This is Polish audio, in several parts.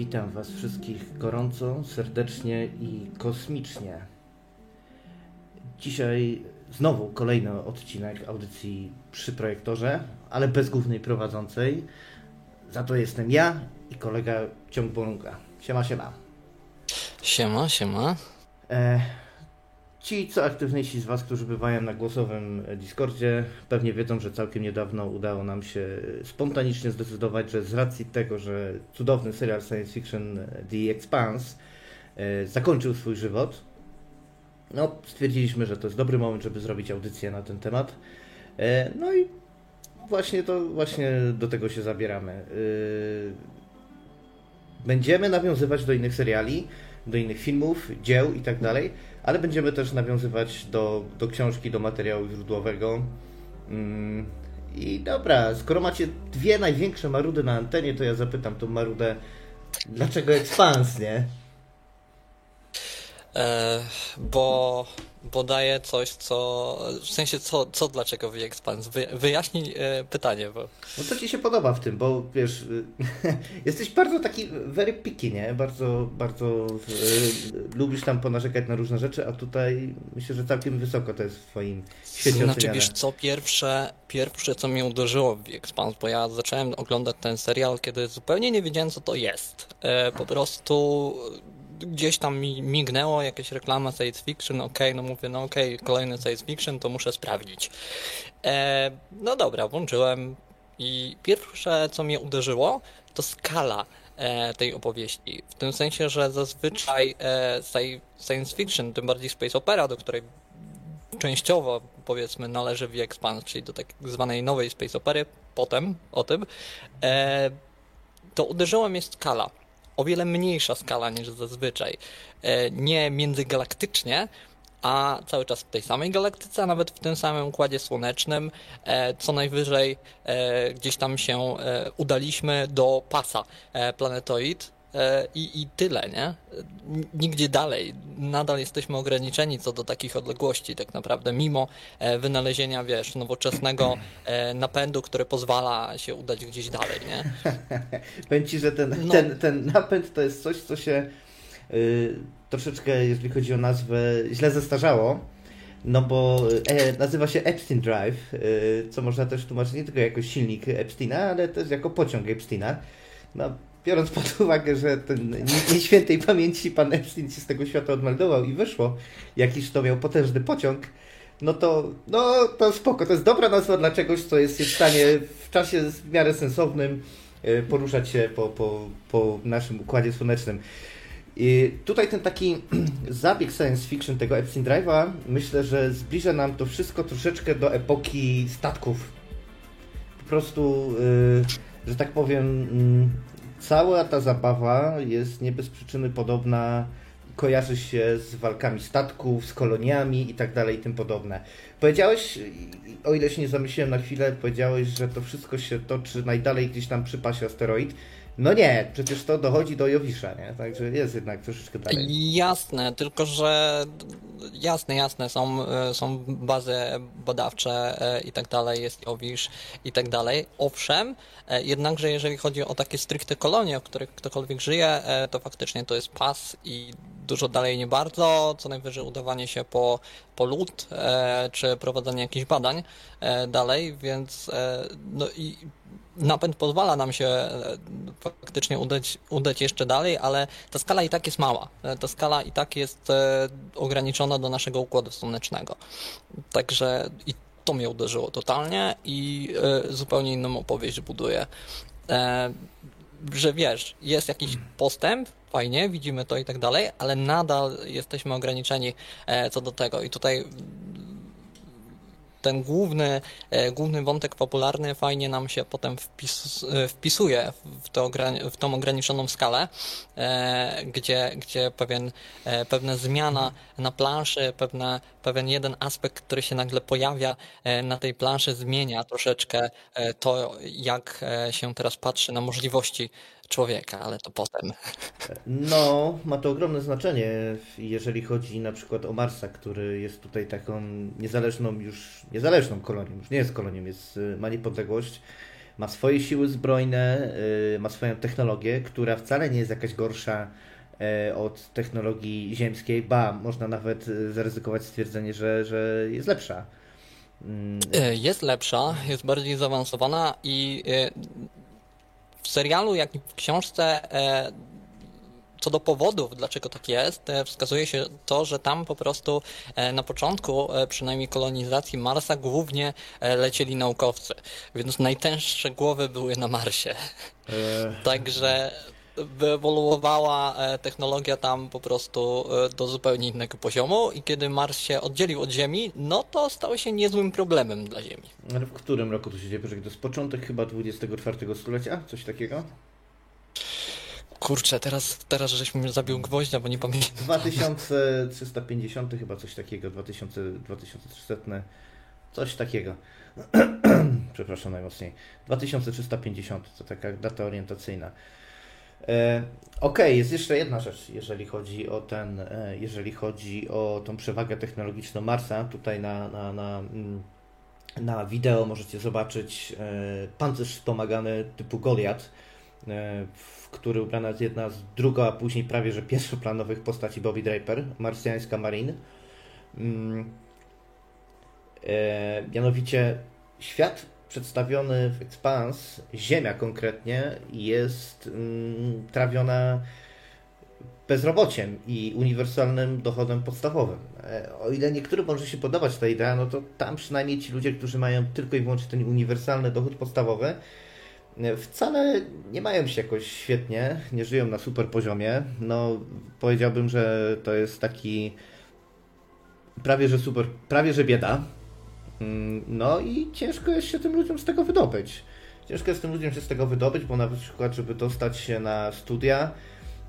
Witam Was wszystkich gorąco, serdecznie i kosmicznie. Dzisiaj znowu kolejny odcinek audycji przy projektorze, ale bez głównej prowadzącej. Za to jestem ja i kolega Ciąg. Siema, siema. Siema, siema. E, Ci, co aktywniejsi z Was, którzy bywają na głosowym Discordzie, pewnie wiedzą, że całkiem niedawno udało nam się spontanicznie zdecydować, że z racji tego, że cudowny serial science fiction The Expanse e, zakończył swój żywot, no, stwierdziliśmy, że to jest dobry moment, żeby zrobić audycję na ten temat. E, no i właśnie to właśnie do tego się zabieramy. E, będziemy nawiązywać do innych seriali, do innych filmów, dzieł i tak dalej ale będziemy też nawiązywać do, do książki, do materiału źródłowego. Mm, I dobra, skoro macie dwie największe marudy na antenie, to ja zapytam tą marudę, dlaczego ekspans, nie? E, bo bo daje coś, co. W sensie, co, co dlaczego V-Expanse? Wy, wyjaśnij e, pytanie. Bo... No co ci się podoba w tym, bo wiesz, jesteś bardzo taki very picky, nie? Bardzo, bardzo e, lubisz tam ponarzekać na różne rzeczy, a tutaj myślę, że całkiem wysoko to jest w twoim świecie Znaczy, oceniane. wiesz co, pierwsze, pierwsze, co mnie uderzyło w V-Expanse, bo ja zacząłem oglądać ten serial, kiedy zupełnie nie wiedziałem, co to jest. E, po prostu gdzieś tam mi mignęło jakieś reklama science fiction, ok, no mówię, no ok, kolejny science fiction, to muszę sprawdzić. E, no dobra, włączyłem i pierwsze, co mnie uderzyło, to skala e, tej opowieści. W tym sensie, że zazwyczaj e, science fiction, tym bardziej space opera, do której częściowo powiedzmy należy w Expanse, czyli do tak zwanej nowej space opery, potem o tym, e, to uderzyła mnie skala o wiele mniejsza skala niż zazwyczaj. E, nie międzygalaktycznie, a cały czas w tej samej galaktyce, a nawet w tym samym układzie słonecznym. E, co najwyżej e, gdzieś tam się udaliśmy do pasa planetoid, i, i tyle, nie? Nigdzie dalej. Nadal jesteśmy ograniczeni co do takich odległości, tak naprawdę, mimo e, wynalezienia, wiesz, nowoczesnego e, napędu, który pozwala się udać gdzieś dalej, nie? Powiem Ci, że ten, no. ten, ten napęd to jest coś, co się y, troszeczkę, jeżeli chodzi o nazwę, źle zestarzało. No bo e, nazywa się Epstein Drive, y, co można też tłumaczyć nie tylko jako silnik Epsteina, ale też jako pociąg Epsteina. No, biorąc pod uwagę, że ten nieświętej pamięci pan Epstein się z tego świata odmeldował i wyszło, jakiś to miał potężny pociąg, no to, no to spoko, to jest dobra nazwa dla czegoś, co jest w stanie w czasie w miarę sensownym e, poruszać się po, po, po naszym układzie słonecznym. I tutaj ten taki zabieg science fiction tego Epstein Drive'a, myślę, że zbliża nam to wszystko troszeczkę do epoki statków. Po prostu, yy, że tak powiem, yy, cała ta zabawa jest nie bez przyczyny podobna, kojarzy się z walkami statków, z koloniami i tak dalej i tym podobne. Powiedziałeś, o ile się nie zamyśliłem na chwilę, powiedziałeś, że to wszystko się toczy najdalej gdzieś tam przy pasie asteroid. No nie, przecież to dochodzi do Jowisza, nie? Także jest jednak troszeczkę dalej. Jasne, tylko że jasne, jasne, są, e, są bazy badawcze e, i tak dalej, jest Jowisz i tak dalej. Owszem, e, jednakże jeżeli chodzi o takie stricte kolonie, w których ktokolwiek żyje, to faktycznie to jest pas i dużo dalej nie bardzo, co najwyżej udawanie się po, po lód, czy prowadzenie jakichś badań dalej, więc no i napęd pozwala nam się e, faktycznie udać, udać jeszcze dalej, ale ta skala i tak jest mała. E, ta skala i tak jest e, ograniczona do naszego układu słonecznego. Także i to mnie uderzyło totalnie i zupełnie inną opowieść buduje. Że wiesz, jest jakiś postęp, fajnie, widzimy to i tak dalej, ale nadal jesteśmy ograniczeni co do tego. I tutaj ten główny, e, główny wątek popularny fajnie nam się potem wpis, e, wpisuje w, to, w tą ograniczoną skalę, e, gdzie, gdzie pewien, pewna zmiana na planszy, pewne, pewien jeden aspekt, który się nagle pojawia na tej planszy zmienia troszeczkę to, jak się teraz patrzy na możliwości człowieka, ale to potem. No, ma to ogromne znaczenie, jeżeli chodzi na przykład o Marsa, który jest tutaj taką niezależną już, niezależną kolonią, już nie jest kolonią, jest, ma niepodległość, ma swoje siły zbrojne, ma swoją technologię, która wcale nie jest jakaś gorsza od technologii ziemskiej, ba, można nawet zaryzykować stwierdzenie, że, że jest lepsza. Mm. Jest lepsza, jest bardziej zaawansowana i w serialu, jak i w książce co do powodów, dlaczego tak jest, e, wskazuje się to, że tam po prostu e, na początku, e, przynajmniej kolonizacji Marsa, głównie lecieli naukowcy, więc najtęższe głowy były na Marsie. Także wyewoluowała technologia tam po prostu do zupełnie innego poziomu i kiedy Mars się oddzielił od Ziemi, no to stało się niezłym problemem dla Ziemi. Ale w którym roku to się dzieje? To jest początek chyba XXIV stulecia? Coś takiego? Kurczę, teraz, teraz żeś mi zabił gwoździa, bo nie pamiętam. 2350 chyba coś takiego, 2000, 2300, coś takiego. Przepraszam najmocniej. 2350 to taka data orientacyjna. E, Okej, okay, jest jeszcze jedna rzecz, jeżeli chodzi o ten, e, jeżeli chodzi o tą przewagę technologiczną Marsa. Tutaj na, na, na, mm, na wideo możecie zobaczyć e, pancerz wspomagany typu Goliath E, w który ubrana jest jedna z druga, a później prawie że pierwszoplanowych postaci Bobby Draper, marsjańska Marine. Mm. Mianowicie świat przedstawiony w Expans, Ziemia konkretnie, jest mm, trawiona bezrobociem i uniwersalnym dochodem podstawowym. E, o ile niektórym może się podobać ta idea, no to tam przynajmniej ci ludzie, którzy mają tylko i wyłącznie ten uniwersalny dochód podstawowy, wcale nie mają się jakoś świetnie, nie żyją na super poziomie. No, powiedziałbym, że to jest taki prawie że super, prawie że bieda. Mm, no i ciężko jest się tym ludziom z tego wydobyć. Ciężko jest tym ludziom się z tego wydobyć, bo na przykład, żeby dostać się na studia,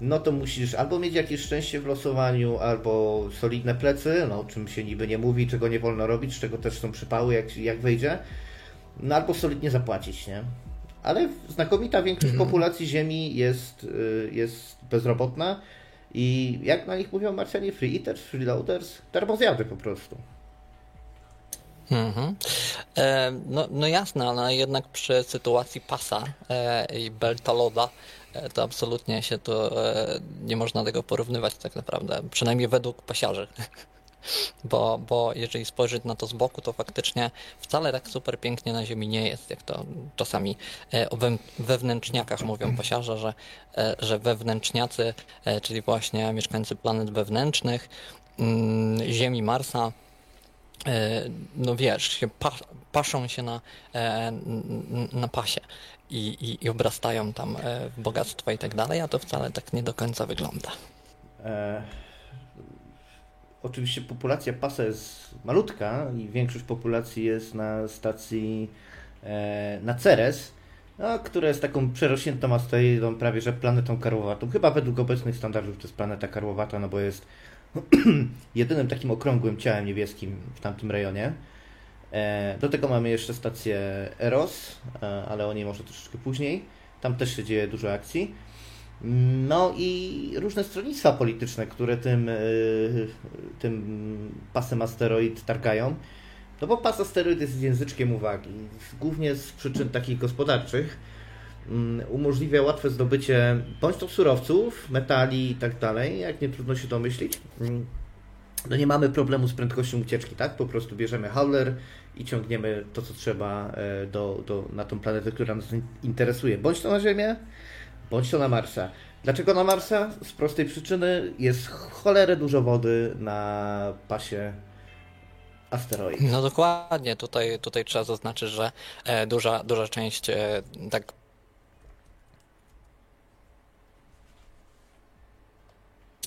no to musisz albo mieć jakieś szczęście w losowaniu, albo solidne plecy, no o czym się niby nie mówi, czego nie wolno robić, czego też są przypały, jak, jak wyjdzie, no albo solidnie zapłacić, nie? ale znakomita większość mhm. populacji Ziemi jest, y, jest bezrobotna i jak na nich mówią Marsjanie, free eaters, freeloaders, darmozjady po prostu. Mhm. E, no, no jasne, ale jednak przy sytuacji pasa e, i beltaloda e, to absolutnie się to e, nie można tego porównywać tak naprawdę, przynajmniej według pasiarzy. bo, bo jeżeli spojrzeć na to z boku, to faktycznie wcale tak super pięknie na Ziemi nie jest, jak to czasami e, o wewnętrzniakach mówią pasiarze, że, e, że wewnętrzniacy, czyli właśnie mieszkańcy planet wewnętrznych, mm, Ziemi, Marsa, no wiesz, się paszą się na, na pasie i, i, i obrastają tam w bogactwo i tak dalej, a to wcale tak nie do końca wygląda. Oczywiście populacja pasa jest malutka i większość populacji jest na stacji e, na Ceres, no, która jest taką przerośniętą asteroidą, prawie że planetą karłowatą. Chyba według obecnych standardów to jest planeta karłowata, no bo jest jedynym takim okrągłym ciałem niebieskim w tamtym rejonie. E, do tego mamy jeszcze stację Eros, e, ale o niej może troszeczkę później. Tam też się dzieje dużo akcji. No i różne stronnictwa polityczne, które tym, e, tym pasem asteroid targają. No bo pas asteroid jest języczkiem uwagi, głównie z przyczyn takich gospodarczych. Mm, umożliwia łatwe zdobycie bądź to surowców, metali i tak dalej, jak nie trudno się domyślić. Mm, no nie mamy problemu z prędkością ucieczki, tak? Po prostu bierzemy hauler i ciągniemy to, co trzeba e, do, do, na tą planetę, która nas interesuje. Bądź to na Ziemię, bądź to na Marsa. Dlaczego na Marsa? Z prostej przyczyny jest cholerę dużo wody na pasie asteroid. No dokładnie, tutaj, tutaj trzeba zaznaczyć, że e, duża, duża część e, tak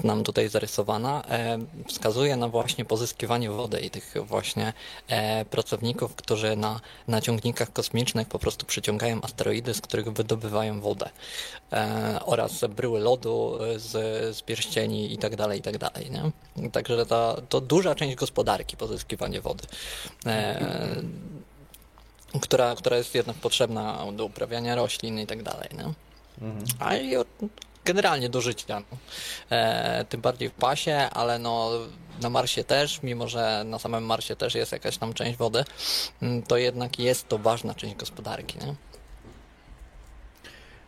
nam tutaj zarysowana, e, wskazuje na właśnie pozyskiwanie wody i tych właśnie e, pracowników, którzy na, na ciągnikach kosmicznych po prostu przyciągają asteroidy, z których wydobywają wodę e, oraz bryły lodu z, z pierścieni i tak dalej, i tak dalej. Nie? Także to, to duża część gospodarki pozyskiwanie wody. która, która jest jednak potrzebna do uprawiania roślin i tak dalej. Mhm. A i generalnie do życia. No. E, tym bardziej w pasie, ale no na Marsie też, mimo że na samym Marsie też jest jakaś tam część wody, mm, to jednak jest to ważna część gospodarki. Nie?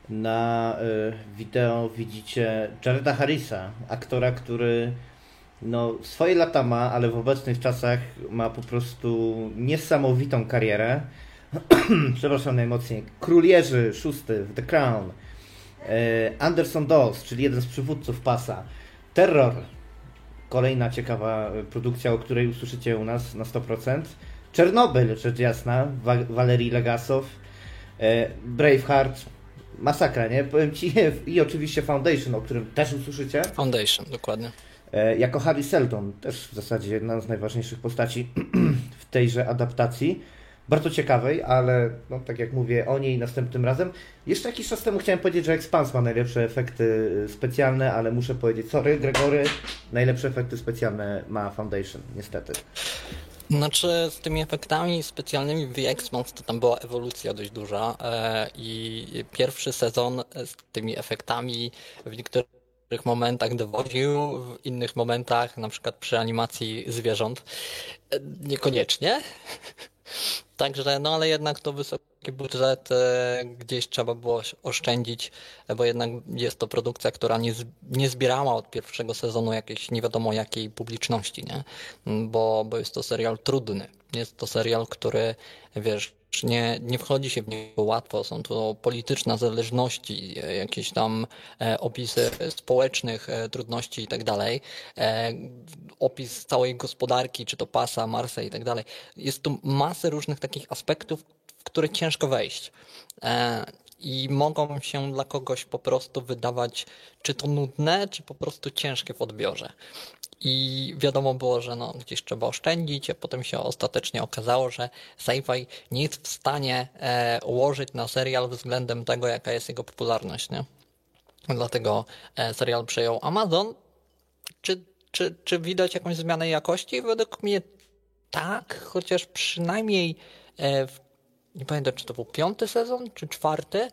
Na wideo widzicie Jareda Harrisa, aktora, który no, swoje lata ma, ale w obecnych czasach ma po prostu niesamowitą karierę. Przepraszam najmocniej. Król Jerzy szósty w The Crown. Anderson Dawes, czyli jeden z przywódców pasa. Terror. Kolejna ciekawa produkcja, o której usłyszycie u nas na 100%. Czernobyl, rzecz jasna. Wa Walerii Legasow. Braveheart. Masakra, nie? Powiem Ci. I oczywiście Foundation, o którym też usłyszycie. Foundation, dokładnie. E, jako Harry Seldon, też w zasadzie jedna z najważniejszych postaci w tejże adaptacji. Bardzo ciekawej, ale no, tak jak mówię o niej następnym razem. Jeszcze jakiś czas temu chciałem powiedzieć, że Expans ma najlepsze efekty specjalne, ale muszę powiedzieć, sorry Gregory, najlepsze efekty specjalne ma Foundation, niestety. Znaczy z tymi efektami specjalnymi w Expanse to tam była ewolucja dość duża e, i pierwszy sezon z tymi efektami w niektórych niektórych momentach dowodził, w innych momentach, na przykład przy animacji zwierząt, e, niekoniecznie. Także, no ale jednak to wysoki budżet, e, gdzieś trzeba było oszczędzić, bo jednak jest to produkcja, która nie, nie zbierała od pierwszego sezonu jakiejś nie wiadomo jakiej publiczności, nie? Bo, bo jest to serial trudny. Jest to serial, który, wiesz, nie, nie wchodzi się w niego łatwo. Są to polityczne zależności, jakieś tam e, opisy społecznych e, trudności i tak dalej. E, opis całej gospodarki, czy to pasa, Marsa i tak dalej. Jest tu masę różnych takich aspektów, w które ciężko wejść. I mogą się dla kogoś po prostu wydawać, czy to nudne, czy po prostu ciężkie w odbiorze. I wiadomo było, że no, gdzieś trzeba oszczędzić, a potem się ostatecznie okazało, że sci-fi nie jest w stanie e, ułożyć na serial względem tego, jaka jest jego popularność. Nie? Dlatego e, serial przejął Amazon. Czy, czy, czy widać jakąś zmianę jakości? Według mnie tak, chociaż przynajmniej e, w, nie pamiętam, czy to był piąty sezon, czy czwarty,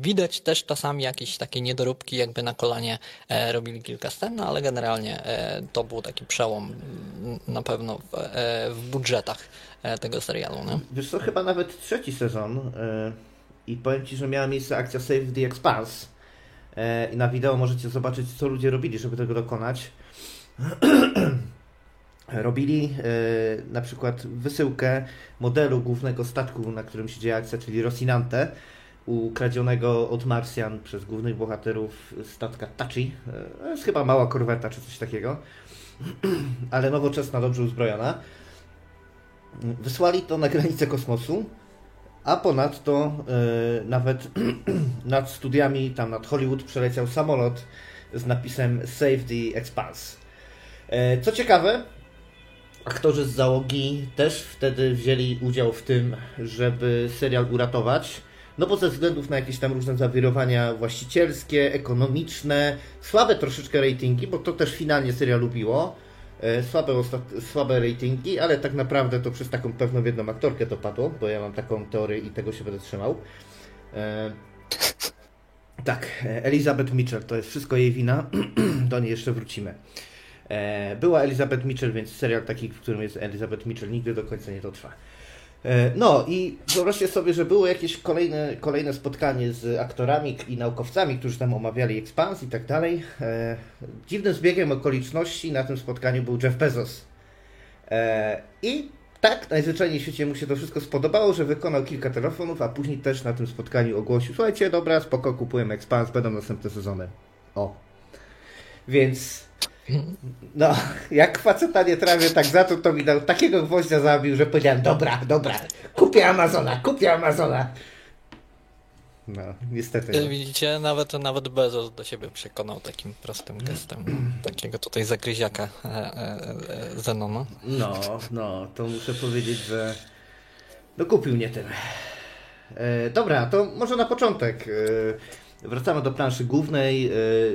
Widać też czasami jakieś takie niedoróbki, jakby na kolanie e, robili kilka scen, no ale generalnie e, to był taki przełom na pewno w, e, w budżetach tego serialu. Nie? Wiesz co, chyba nawet trzeci sezon i powiem Ci, że miała miejsce akcja Save the Expanse i na wideo możecie zobaczyć, co ludzie robili, żeby tego dokonać. robili na przykład wysyłkę modelu głównego statku, na którym się dzieje akcja, czyli Rosinante, ukradzionego od Marsjan przez głównych bohaterów statka Tachi. To jest chyba mała korweta czy coś takiego, ale nowoczesna, dobrze uzbrojona. Wysłali to na granicę kosmosu, a ponadto yy, nawet nad studiami, tam nad Hollywood przeleciał samolot z napisem Save the Expanse. Yy, co ciekawe, aktorzy z załogi też wtedy wzięli udział w tym, żeby serial uratować no bo ze względów na jakieś tam różne zawirowania właścicielskie, ekonomiczne, słabe troszeczkę ratingi, bo to też finalnie serial lubiło, e, słabe, słabe ratingi, ale tak naprawdę to przez taką pewną jedną aktorkę to padło, bo ja mam taką teorię i tego się będę trzymał. E, tak, Elizabeth Mitchell, to jest wszystko jej wina, do niej jeszcze wrócimy. E, była Elizabeth Mitchell, więc serial taki, w którym jest Elizabeth Mitchell, nigdy do końca nie dotrwa. E, no i wyobraźcie sobie, że było jakieś kolejne, kolejne spotkanie z aktorami i naukowcami, którzy tam omawiali ekspans i tak dalej. E, dziwnym zbiegiem okoliczności na tym spotkaniu był Jeff Bezos. E, I tak najzwyczajniej w świecie mu się to wszystko spodobało, że wykonał kilka telefonów, a później też na tym spotkaniu ogłosił, słuchajcie, dobra, spoko, kupujemy ekspans, będą następne sezony. O. Więc no, jak faceta nie trawię, tak za to to mi dał takiego gwoździa zabił, że powiedziałem, dobra, dobra, kupię Amazona, kupię Amazona. No, niestety. No. Widzicie, nawet, nawet Bezos do siebie przekonał takim prostym gestem. Takiego tutaj zagryziaka e, e, e, Zenona. No, no, to muszę powiedzieć, że no kupił mnie tym. E, dobra, to może na początek. E, Wracamy do planszy głównej. E,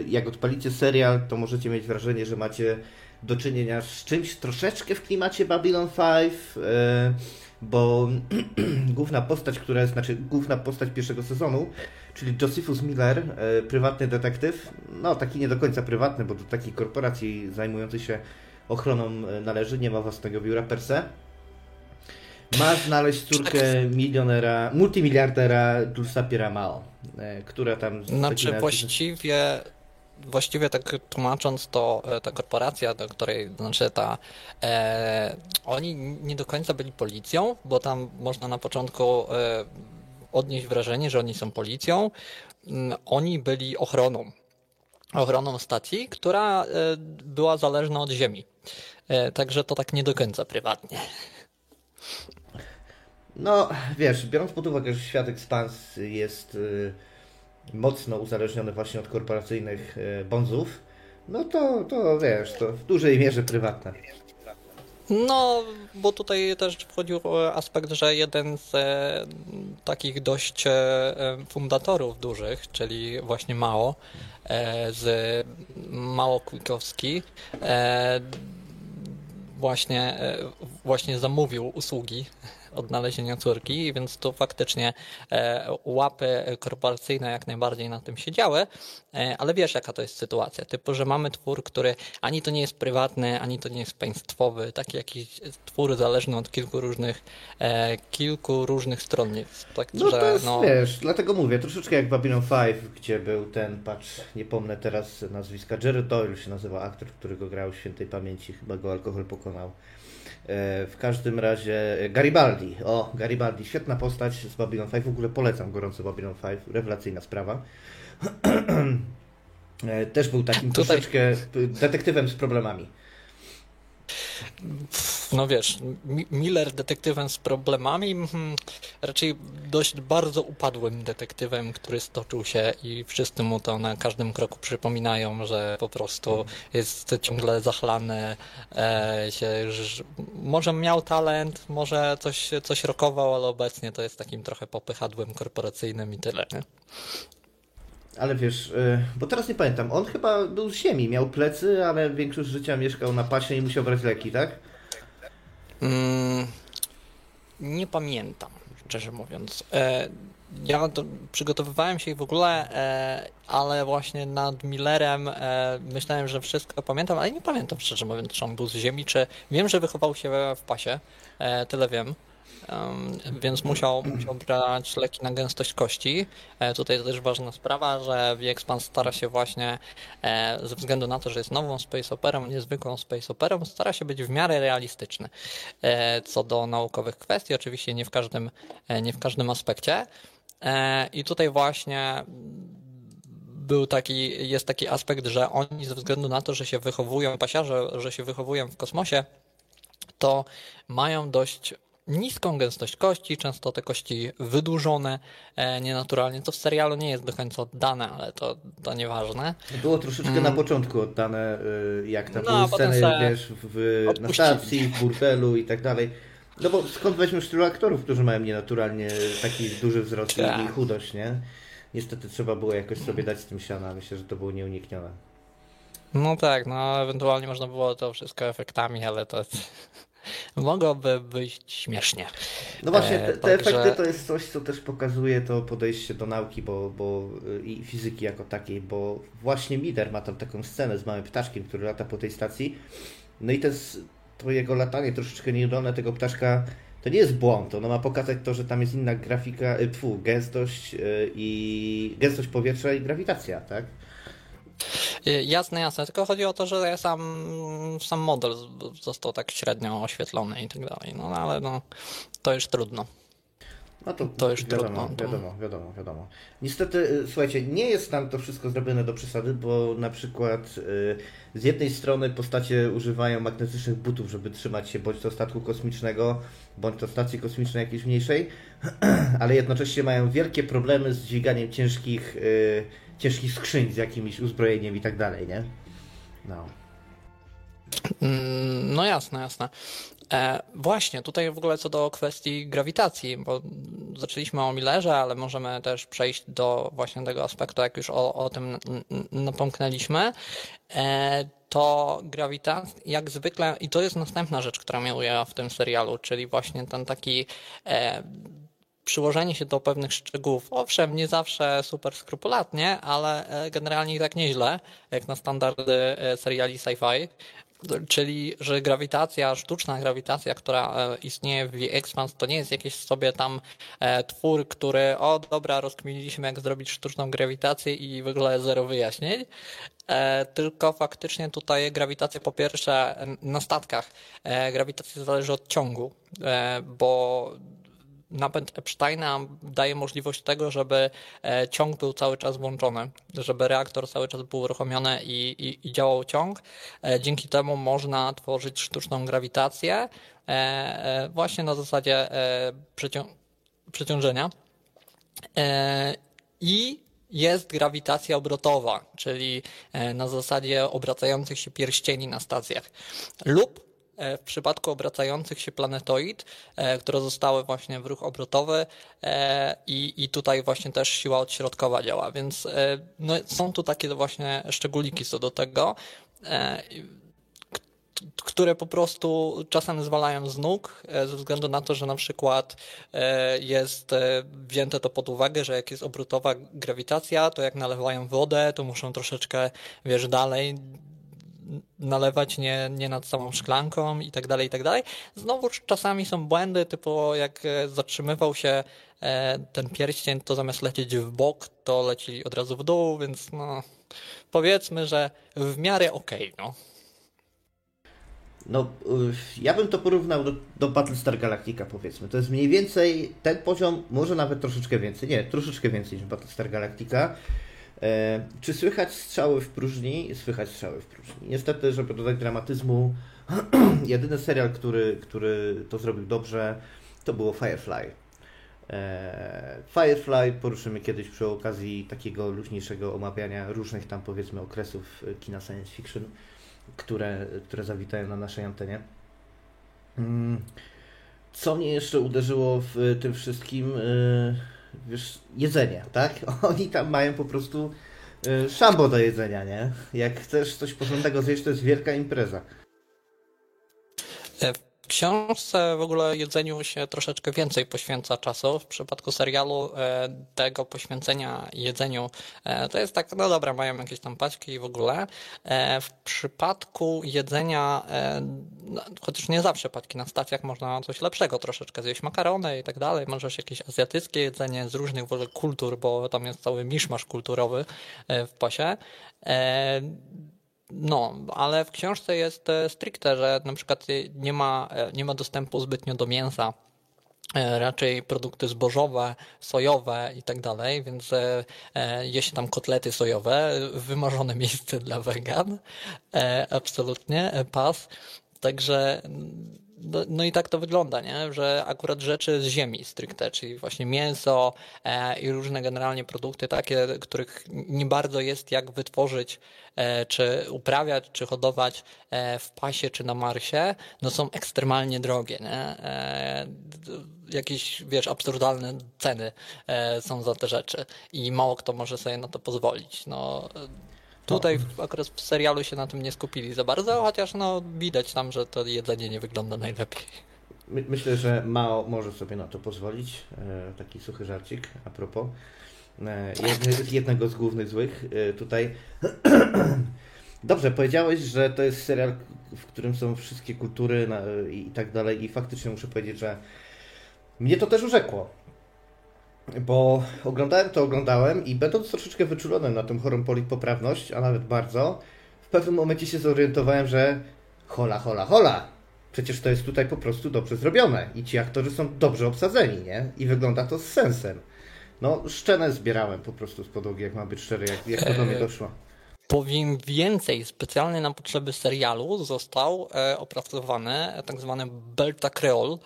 jak odpalicie serial, to możecie mieć wrażenie, że macie do czynienia z czymś troszeczkę w klimacie Babylon 5, e, bo główna postać, która jest, znaczy główna postać pierwszego sezonu, czyli Josephus Miller, e, prywatny detektyw, no taki nie do końca prywatny, bo do takiej korporacji zajmującej się ochroną należy, nie ma własnego biura per se ma znaleźć córkę milionera, multimiliardera Dulsa Piramao, e, która tam... Znaczy właściwie właściwie tak tłumacząc to, e, ta korporacja, do której, znaczy ta, e, oni nie do końca byli policją, bo tam można na początku e, odnieść wrażenie, że oni są policją. Mm, oni byli ochroną. Ochroną stacji, która e, była zależna od ziemi. E, także to tak nie do końca prywatnie. No, wiesz, biorąc pod uwagę, że świat Expans jest y, mocno uzależniony właśnie od korporacyjnych y, bonzów, no to, to wiesz, to w dużej mierze prywatne. No, bo tutaj też wchodził aspekt, że jeden z e, takich dość e, fundatorów dużych, czyli właśnie Mao, e, z Kłikowski, e, właśnie, e, właśnie zamówił usługi odnalezienia córki, więc tu faktycznie e, łapy korporacyjne jak najbardziej na tym siedziały, e, ale wiesz jaka to jest sytuacja, typu, że mamy twór, który ani to nie jest prywatny, ani to nie jest państwowy, taki jakiś twór zależny od kilku różnych e, kilku różnych stron. Tak, no że, to jest, no... wiesz, dlatego mówię, troszeczkę jak Babylon 5, gdzie był ten, patrz, nie pomnę teraz nazwiska, Jerry Doyle się nazywa aktor, którego grał w świętej pamięci, chyba go alkohol pokonał. E, w każdym razie e, Garibaldi. O, Garibaldi, świetna postać z Babylon 5. W ogóle polecam gorąco Babylon 5. Rewelacyjna sprawa. E, też był takim Tutaj... troszeczkę detektywem z problemami. No wiesz, Miller detektywem z problemami, hmm, raczej dość bardzo upadłym detektywem, który stoczył się i wszyscy mu to na każdym kroku przypominają, że po prostu jest ciągle zachlany, e, się, że może miał talent, może coś, coś rokował, ale obecnie to jest takim trochę popychadłem korporacyjnym i tyle. Nie? Ale wiesz, y, bo teraz nie pamiętam, on chyba był z ziemi, miał plecy, ale większość życia mieszkał na pasie i musiał brać leki, tak? Mm, nie pamiętam, szczerze mówiąc. E, ja przygotowywałem się w ogóle, e, ale właśnie nad Millerem e, myślałem, że wszystko pamiętam, ale nie pamiętam szczerze mówiąc, czy on był z ziemi, czy wiem, że wychował się w pasie, tyle wiem więc musiał, musiał brać leki na gęstość kości. E, tutaj też ważna sprawa, że Wiexpan stara się właśnie, e, ze względu na to, że jest nową space operą, niezwykłą space operą, stara się być w miarę realistyczny e, co do naukowych kwestii, oczywiście nie w każdym, nie w każdym aspekcie. I tutaj właśnie był taki, jest taki aspekt, że oni ze względu na to, że się wychowują, pasiarze, że się wychowują w kosmosie, to mają dość niską gęstość kości, często te kości wydłużone e, nienaturalnie, co w serialu nie jest do końca oddane, ale to, to nieważne. Było troszeczkę mm. na początku oddane, y, jak tam no, były sceny, wiesz, w, na stacji, w burdelu i tak dalej. No bo skąd weźmiesz tylu aktorów, którzy mają nienaturalnie taki duży wzrost tak. i chudość, nie? Niestety trzeba było jakoś sobie dać z tym siana. Myślę, że to było nieuniknione. No tak, no ewentualnie można było to wszystko efektami, ale to mogłoby być śmiesznie. No właśnie, te, te Także... efekty to jest coś, co też pokazuje to podejście do nauki bo, bo, i fizyki jako takiej, bo właśnie Mider ma tam taką scenę z małym ptaszkiem, który lata po tej stacji. No i to, jest, to jego latanie troszeczkę nieudolne tego ptaszka to nie jest błąd, ono ma pokazać to, że tam jest inna grafika, pfu, gęstość i gęstość powietrza i grawitacja, tak? Y, jasne, jasne, tylko chodzi o to, że sam, sam model został tak średnio oświetlony i tak dalej, no ale no, to już trudno. No to, to już wiadomo, trudno. Wiadomo, wiadomo, wiadomo. Niestety, y, słuchajcie, nie jest tam to wszystko zrobione do przesady, bo na przykład y, z jednej strony postacie używają magnetycznych butów, żeby trzymać się bądź to statku kosmicznego, bądź to stacji kosmicznej jakiejś mniejszej, ale jednocześnie mają wielkie problemy z dźwiganiem ciężkich ciężkich skrzyń z jakimś uzbrojeniem i tak dalej, nie? No. Mm, no jasne, jasne. E, właśnie, tutaj w ogóle co do kwestii grawitacji, bo zaczęliśmy o Millerze, ale możemy też przejść do właśnie tego aspektu, jak już o, o tym napomknęliśmy. E, to grawitacja, jak zwykle, i to jest następna rzecz, która mnie w tym serialu, czyli właśnie ten taki e, przyłożenie się do pewnych szczegółów, owszem, nie zawsze super skrupulatnie, ale e, generalnie tak nieźle, jak na standardy e, seriali sci-fi. Czyli, że grawitacja, sztuczna grawitacja, która e, istnieje w The Expanse, to nie jest jakiś sobie tam twór, który, o dobra, rozkminiliśmy jak zrobić sztuczną grawitację i w ogóle zero wyjaśnień, tylko faktycznie tutaj grawitacja po pierwsze na statkach, grawitacja zależy od ciągu, bo napęd Epsteina daje możliwość tego, żeby e, ciąg był cały czas włączony, żeby reaktor cały czas był uruchomiony i, i, i działał ciąg. E, dzięki temu można tworzyć sztuczną grawitację e, właśnie na zasadzie przeciążenia. I jest grawitacja obrotowa, czyli na zasadzie obracających się pierścieni na stacjach. Lub w przypadku obracających się planetoid, e, które zostały właśnie w ruch obrotowy e, i, i tutaj właśnie też siła odśrodkowa działa, więc no, są tu takie właśnie szczególiki co do tego, które po prostu czasem zwalają z nóg, ze względu na to, że na przykład jest wzięte to pod uwagę, że jak jest obrotowa grawitacja, to jak nalewają wodę, to muszą troszeczkę, wiesz, dalej nalewać nie, nie nad samą szklanką i tak dalej, i tak dalej. Znowu czasami są błędy, typu jak e, zatrzymywał się e, ten pierścień, to zamiast lecieć w bok, to leci od razu w dół, więc no powiedzmy, że w miarę okej, okay, no. No, ja bym to porównał do, do Battlestar Galactica, powiedzmy. To jest mniej więcej ten poziom, może nawet troszeczkę więcej. Nie, troszeczkę więcej niż Battlestar Galactica. E, czy słychać strzały w próżni? Słychać strzały w próżni. Niestety, żeby dodać dramatyzmu, jedyny serial, który, który to zrobił dobrze, to było Firefly. E, Firefly poruszymy kiedyś przy okazji takiego luźniejszego omawiania różnych tam powiedzmy okresów kina science fiction, które, które zawitają na naszej antenie. Mm, co mnie jeszcze uderzyło w tym wszystkim? E, wiesz, jedzenie, tak? Oni tam mają po prostu y, szambo do jedzenia, nie? Jak chcesz coś porządnego zjeść, to jest wielka impreza. E, książce w ogóle jedzeniu się troszeczkę więcej poświęca czasu. W przypadku serialu e, tego poświęcenia jedzeniu e, to jest tak, no dobra, mają jakieś tam paćki i w ogóle. E, w przypadku jedzenia, no, chociaż nie zawsze paćki na stacjach, można coś lepszego troszeczkę zjeść, makarony i tak dalej, możesz jakieś azjatyckie jedzenie z różnych w ogóle kultur, bo tam jest cały miszmasz kulturowy w pasie. No, ale w książce jest e, stricte, że na przykład nie ma, e, nie ma dostępu zbytnio do mięsa, e, raczej produkty zbożowe, sojowe i tak dalej, więc jeśli tam kotlety sojowe, wymarzone miejsce dla wegan, absolutnie, pas. Także no, no, i tak to wygląda, nie? że akurat rzeczy z ziemi stricte, czyli właśnie mięso e, i różne generalnie produkty takie, których nie bardzo jest jak wytworzyć, e, czy uprawiać, czy hodować e, w pasie, czy na Marsie, no są ekstremalnie drogie. Nie? E, jakieś, wiesz, absurdalne ceny e, są za te rzeczy i mało kto może sobie na to pozwolić. No, Tutaj akurat w serialu się na tym nie skupili za bardzo, chociaż no widać tam, że to jedzenie nie wygląda najlepiej. My, myślę, że Mao może sobie na to pozwolić. E, taki suchy żarcik a propos. E, jedny, jednego z głównych złych e, tutaj. Dobrze, powiedziałeś, że to jest serial, w którym są wszystkie kultury i tak dalej i faktycznie muszę powiedzieć, że mnie to też urzekło. Bo oglądałem to, oglądałem i będąc troszeczkę wyczulonym na tą chorą polipoprawność, a nawet bardzo, w pewnym momencie się zorientowałem, że hola, hola, hola. Przecież to jest tutaj po prostu dobrze zrobione i ci aktorzy są dobrze obsadzeni, nie? I wygląda to z sensem. No, szczenę zbierałem po prostu z podłogi, jak ma być szczery, jak, jak to do mnie doszło. Powiem więcej, specjalnie na potrzeby serialu został e, opracowany tak zwany Belta Creole,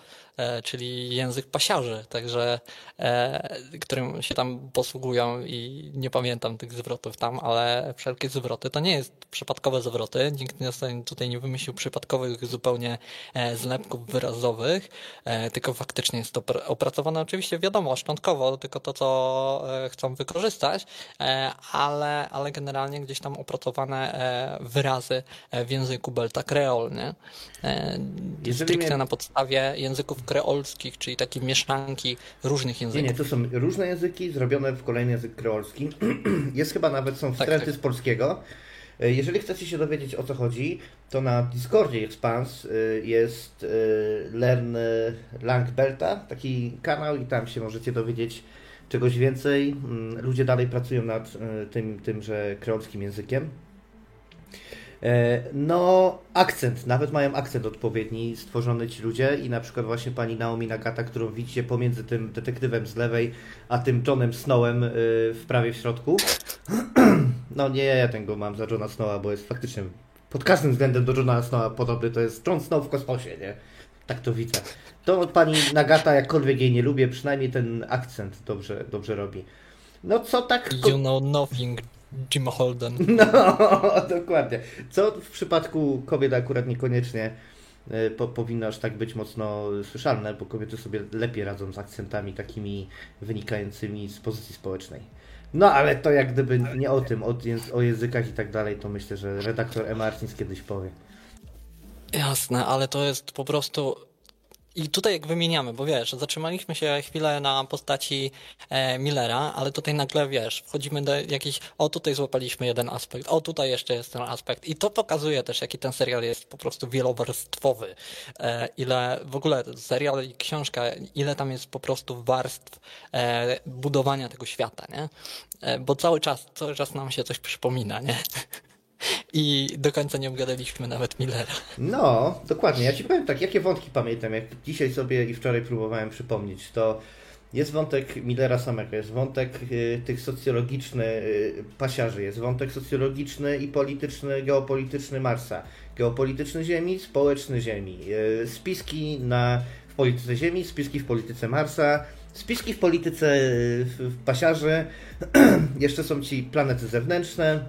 czyli język pasiarzy, także e, którym się tam posługują i nie pamiętam tych zwrotów tam, ale wszelkie zwroty to nie jest przypadkowe zwroty, nikt tutaj nie wymyślił przypadkowych zupełnie e, zlepków wyrazowych, tylko faktycznie jest to opracowane oczywiście wiadomo, szczątkowo, tylko to, co chcą wykorzystać, ale, ale generalnie gdzieś tam opracowane wyrazy w języku Belta Creole, nie? Stricte na podstawie języków kreolskich, czyli takie mieszanki różnych języków. Nie, nie, to są różne języki zrobione w kolejny język kreolski. Jest chyba nawet, są wstręty tak, tak. z polskiego. E, jeżeli chcecie się dowiedzieć o co chodzi, to na Discordzie Expans jest Learn Langbelta, taki kanał i tam się możecie dowiedzieć czegoś więcej. Mm, ludzie dalej pracują nad tym, tymże kreolskim językiem. E, no, akcent, nawet mają akcent odpowiedni stworzony ci ludzie i na przykład właśnie pani Naomi Nagata, którą widzicie pomiędzy tym detektywem z lewej, a tym Johnem Snowem e, w prawie w środku. No nie, ja tego mam za Johna Snowa, bo jest faktycznie pod każdym względem do Johna Snowa podobny, to jest John Snow w kosmosie, nie? Tak to widzę. To pani Nagata, jakkolwiek jej nie lubię, przynajmniej ten akcent dobrze, dobrze robi. No co tak... You know nothing, Jim Holden. No, dokładnie. Co w przypadku kobiet akurat niekoniecznie e, po, powinno aż tak być mocno słyszalne, bo kobiety sobie lepiej radzą z akcentami takimi wynikającymi z pozycji społecznej. No ale to jak gdyby nie o tym, o, o językach i tak dalej, to myślę, że redaktor E. Martins kiedyś powie. Jasne, ale to jest po prostu i tutaj jak wymieniamy, bo wiesz, zatrzymaliśmy się chwilę na postaci e, Millera, ale tutaj nagle wiesz, wchodzimy do jakiejś, o tutaj złapaliśmy jeden aspekt, o tutaj jeszcze jest ten aspekt i to pokazuje też, jaki ten serial jest po prostu wielowarstwowy. E, ile w ogóle serial i książka, ile tam jest po prostu warstw e, budowania tego świata, nie? E, bo cały czas, cały czas nam się coś przypomina, nie? I do końca nie obgadaliśmy nawet Millera. No, dokładnie. Ja ci powiem tak, jakie wątki pamiętam, jak dzisiaj sobie i wczoraj próbowałem przypomnieć, to jest wątek Millera samego, jest wątek y, tych socjologiczny y, pasiarzy, jest wątek socjologiczny i polityczny, geopolityczny Marsa, geopolityczny Ziemi, społeczny Ziemi, y, spiski na, w polityce Ziemi, spiski w polityce Marsa, spiski w polityce y, w, pasiarzy, jeszcze są ci planety zewnętrzne,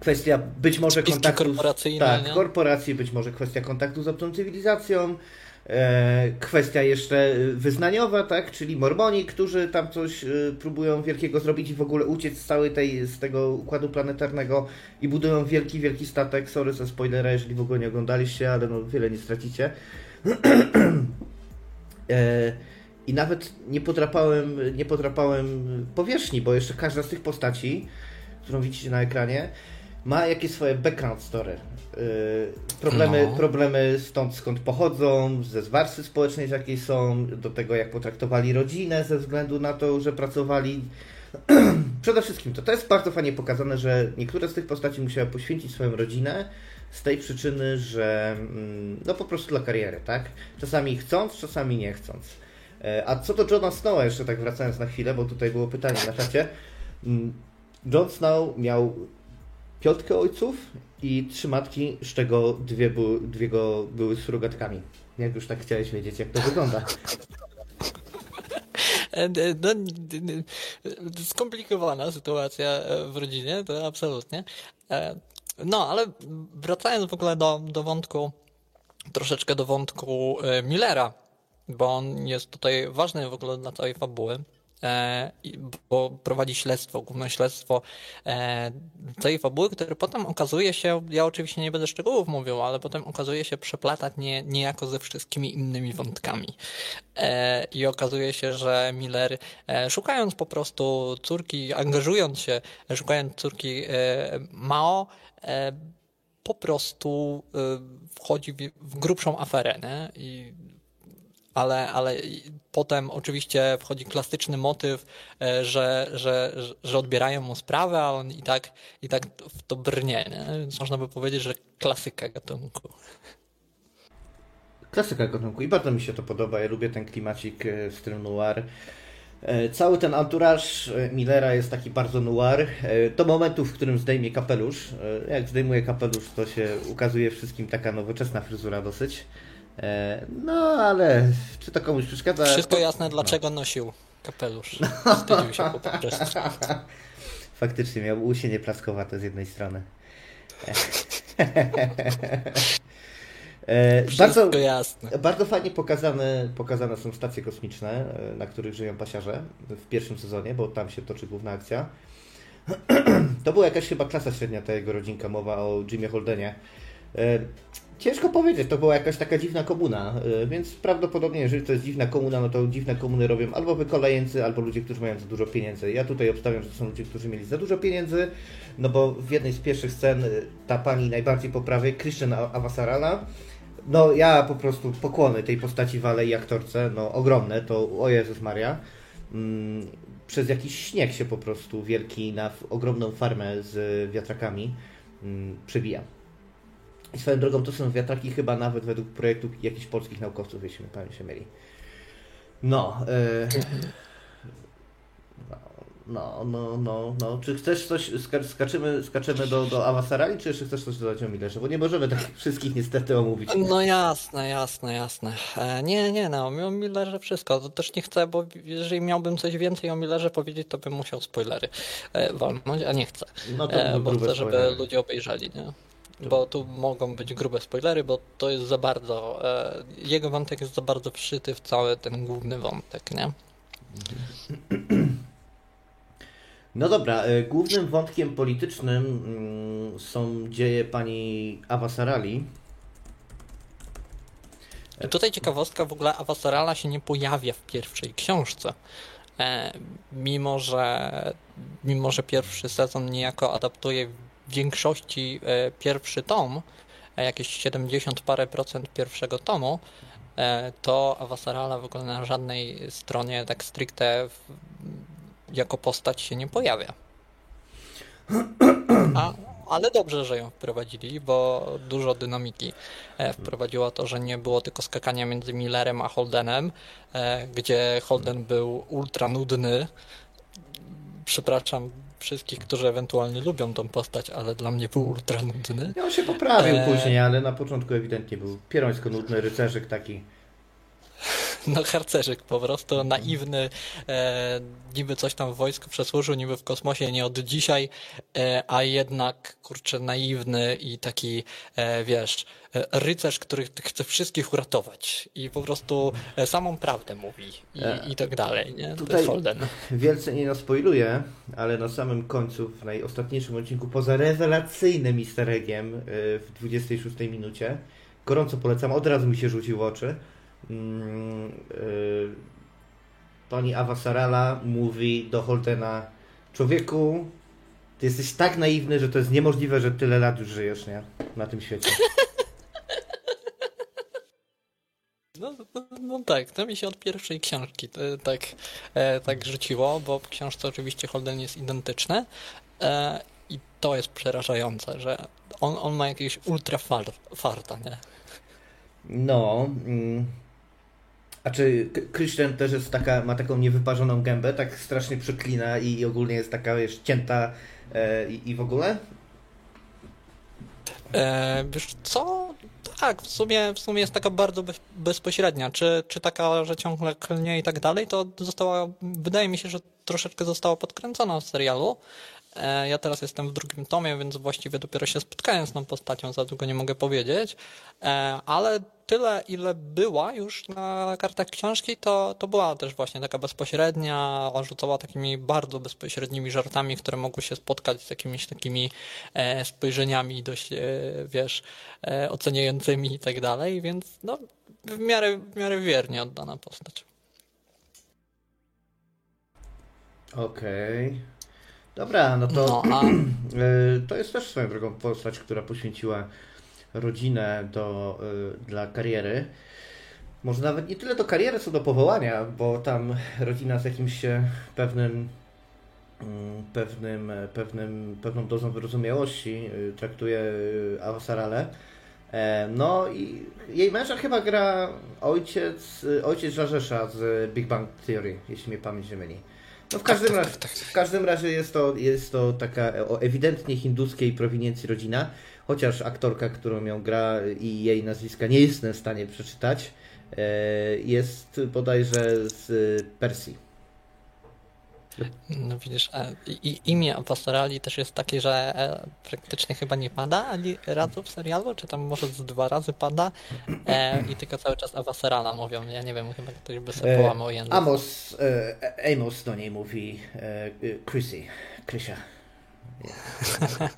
kwestia być może kontaktu korporacyjne, tak, nie? korporacji, być może kwestia kontaktu z obcą cywilizacją, e, kwestia jeszcze wyznaniowa, tak, czyli mormoni, którzy tam coś e, próbują wielkiego zrobić i w ogóle uciec z całej tej, z tego układu planetarnego i budują wielki, wielki statek, sorry za spoilera, jeżeli w ogóle nie oglądaliście, ale no wiele nie stracicie. e, I nawet nie podrapałem, nie podrapałem powierzchni, bo jeszcze każda z tych postaci, którą widzicie na ekranie, ma jakieś swoje background story. Yy, problemy, no. problemy stąd skąd pochodzą, ze warstwy społecznej z jakiej są, do tego jak potraktowali rodzinę ze względu na to, że pracowali. Przede wszystkim to, to jest bardzo fajnie pokazane, że niektóre z tych postaci musiały poświęcić swoją rodzinę z tej przyczyny, że mm, no po prostu dla kariery, tak? Czasami chcąc, czasami nie chcąc. E, a co do Johna Snowa, jeszcze tak wracając na chwilę, bo tutaj było pytanie na czacie. Mm, John Snow miał piątkę ojców i trzy matki, z czego dwie, były, dwie go były surogatkami. Jak już tak chciałeś wiedzieć, jak to wygląda. E, no, skomplikowana sytuacja w rodzinie, to absolutnie. E, no, ale wracając w ogóle do, do wątku, troszeczkę do wątku e, Millera, bo on jest tutaj ważny w ogóle dla całej fabuły. E, bo prowadzi śledztwo, główne śledztwo e, tej fabuły, które potem okazuje się, ja oczywiście nie będę szczegółów mówił, ale potem okazuje się przeplatać nie, niejako ze wszystkimi innymi wątkami. E, I okazuje się, że Miller, szukając po prostu córki, angażując się, szukając córki Mao, po prostu wchodzi w grubszą aferę nie? i ale, ale potem oczywiście wchodzi klasyczny motyw, e, że, że, że odbierają mu sprawę, a on i tak, i tak w to brnie. Nie? Więc można by powiedzieć, że klasyka gatunku. Klasyka gatunku i bardzo mi się to podoba. Ja lubię ten klimacik e, w stylu noir. E, cały ten entourage Millera jest taki bardzo noir. Do momentu, w którym zdejmie kapelusz. Jak zdejmuje kapelusz, to się ukazuje wszystkim taka nowoczesna fryzura dosyć. E, no, ale czy to komuś przeszkadza? Wszystko jasne, dlaczego no. nosił kapelusz. Wstydził się po prostu. Faktycznie miał usie nieplaskowate z jednej strony. E, bardzo, jasne. bardzo fajnie pokazane, pokazane są stacje kosmiczne, e, na których żyją pasiarze w pierwszym sezonie, bo tam się toczy główna akcja. To była jakaś chyba klasa średnia ta jego rodzinka, mowa o Jimie Holdenie Ciężko powiedzieć, to była jakaś taka dziwna komuna, więc prawdopodobnie, jeżeli to jest dziwna komuna, no to dziwne komuny robią albo wykolejeńcy, albo ludzie, którzy mają za dużo pieniędzy. Ja tutaj obstawiam, że to są ludzie, którzy mieli za dużo pieniędzy, no bo w jednej z pierwszych scen ta pani najbardziej po prawej, Christian Avasarala, no ja po prostu pokłony tej postaci walej i aktorce, no ogromne, to o Jezus Maria. Mm, przez jakiś śnieg się po prostu wielki na ogromną farmę z wiatrakami mm, przebija. I swoją drogą to są wiatraki chyba nawet według projektu jakichś polskich naukowców, jeśli pamięć się mieli. No, yy, no, no, no, no. Czy chcesz coś, skaczymy, skaczymy do, do Awasarali, czy jeszcze chcesz coś dodać o Millerze? Bo nie możemy tak wszystkich niestety omówić. No jasne, jasne, jasne. E, nie, nie, no, o Millerze wszystko. To też nie chcę, bo jeżeli miałbym coś więcej o Millerze powiedzieć, to bym musiał spoilery e, walnąć, a nie chcę. No to e, bo chcę, żeby spoilery. ludzie obejrzeli, nie? Bo tu mogą być grube spoilery, bo to jest za bardzo. E, jego wątek jest za bardzo wszyty w cały ten główny wątek, nie? No dobra, e, głównym wątkiem politycznym mm, są dzieje pani Awasarali. Tutaj ciekawostka, w ogóle Awasarala się nie pojawia w pierwszej książce. E, mimo, że, mimo, że pierwszy sezon niejako adaptuje większości e, pierwszy tom, jakieś 70 parę procent pierwszego tomu, to Awasarala w ogóle na żadnej stronie tak stricte jako postać się nie pojawia. A, ale dobrze, że ją wprowadzili, bo dużo dynamiki e, wprowadziło to, że nie było tylko skakania między Millerem a Holdenem, e, gdzie Holden był ultra nudny. Przepraszam wszystkich, którzy ewentualnie lubią tą postać, ale dla mnie był ultra nudny. Ja on się poprawił e... później, ale na początku ewidentnie był pierońsko nudny rycerzyk taki. no harcerzyk po prostu, naiwny, e, niby coś tam w wojsku przesłużył, niby w kosmosie nie od dzisiaj, e, a jednak, kurczę, naiwny i taki, e, wiesz, e, rycerz, który chce wszystkich uratować i po prostu e, samą prawdę mówi i, e, i tak dalej, nie? Tutaj wielce nie naspoiluję, ale na samym końcu, w najostatniejszym odcinku, poza rewelacyjnym easter eggiem w 26 minucie, gorąco polecam, od razu mi się rzucił oczy, pani Awasarala mówi do Holtena człowieku, ty jesteś tak naiwny, że to jest niemożliwe, że tyle lat już żyjesz, nie? Na tym świecie. No, no, no, tak, to mi się od pierwszej książki tak, e, tak rzuciło, bo w książce oczywiście Holden jest identyczny e, i to jest przerażające, że on, on ma jakieś ultra farta, nie? No, mm, a czy Christian też jest taka, ma taką niewyparzoną gębę, tak strasznie przeklina i ogólnie jest taka, wiesz, cięta e, i, i w ogóle? E, wiesz co? Tak, w sumie, w sumie jest taka bardzo bez, bezpośrednia. Czy, czy taka, że ciągle klnie i tak dalej, to została, wydaje mi się, że troszeczkę została podkręcona w serialu. E, ja teraz jestem w drugim tomie, więc właściwie dopiero się spotkałem z tą postacią, za długo nie mogę powiedzieć, e, ale tyle, ile była już na kartach książki, to, to była też właśnie taka bezpośrednia, rzucała takimi bardzo bezpośrednimi żartami, które mogły się spotkać z jakimiś takimi e, spojrzeniami dość, wiesz, oceniającymi i tak dalej, więc no, w miarę, w miarę wiernie oddana postać. Okej. Okay. Dobra, no to no, a... E, to jest też swoją drogą postać, która poświęciła rodzinę do, e, dla kariery. Może nawet nie tyle do kariery, co do powołania, bo tam rodzina z jakimś pewnym mm, pewnym, pewnym, pewną dozą wyrozumiałości e, traktuje Awasarale. No i jej męża chyba gra ojciec, ojciec Żarzesza z Big Bang Theory, jeśli mnie pamięć nie myli. No w każdym, tak, razie, tak, tak, w każdym razie jest to, jest to taka o ewidentnie hinduskiej prowiniencji rodzina, chociaż aktorka, którą ją gra i jej nazwiska nie jestem w stanie przeczytać, e, jest bodajże z Persji. No widzisz, i, imię Pastorali też jest takie, że e, praktycznie chyba nie pada ani razu w serialu, czy tam może z dwa razy pada e, i tylko cały czas Awaserala mówią. Ja nie wiem, chyba ktoś by sobie połamał język. Amos, e, Amos do niej mówi e, Chrissy, Krysia.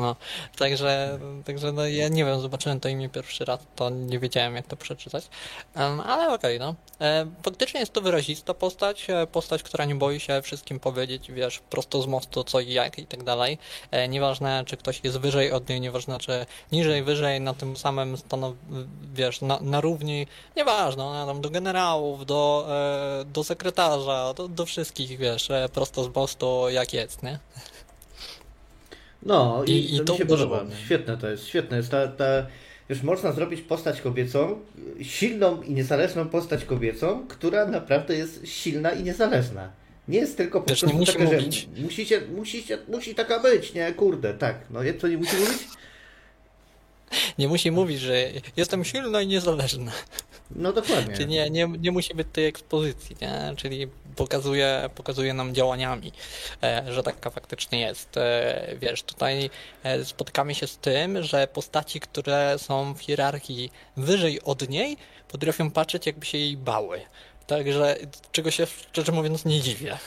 No, także, także no, ja nie wiem, zobaczyłem to imię pierwszy raz, to nie wiedziałem jak to przeczytać, um, ale okej, okay, no. E, faktycznie jest to wyrazista postać, e, postać, która nie boi się wszystkim powiedzieć, wiesz, prosto z mostu co i jak i tak dalej. E, nieważne, czy ktoś jest wyżej od niej, nieważne, czy niżej, wyżej, na tym samym stanow, wiesz, na, na równi, nieważne, ona tam do generałów, do, do sekretarza, do, do wszystkich, wiesz, prosto z mostu jak jest, nie? No i, I, i to, to mi się podoba. Świetne to jest, świetne jest ta, ta Wiesz, można zrobić postać kobiecą, silną i niezależną postać kobiecą, która naprawdę jest silna i niezależna. Nie jest tylko po prostu taka, że musicie, musicie, musi taka być, nie? Kurde, tak. No co nie musi mówić? Nie musi mówić, że jestem silna i niezależna. No dokładnie. Czyli nie, nie, nie musi być tej ekspozycji, nie? Czyli pokazuje, pokazuje nam działaniami, e, że taka faktycznie jest. E, wiesz, tutaj e, spotykamy się z tym, że postaci, które są w hierarchii wyżej od niej, potrafią patrzeć jakby się jej bały. Także czego się szczerze mówiąc nie dziwię.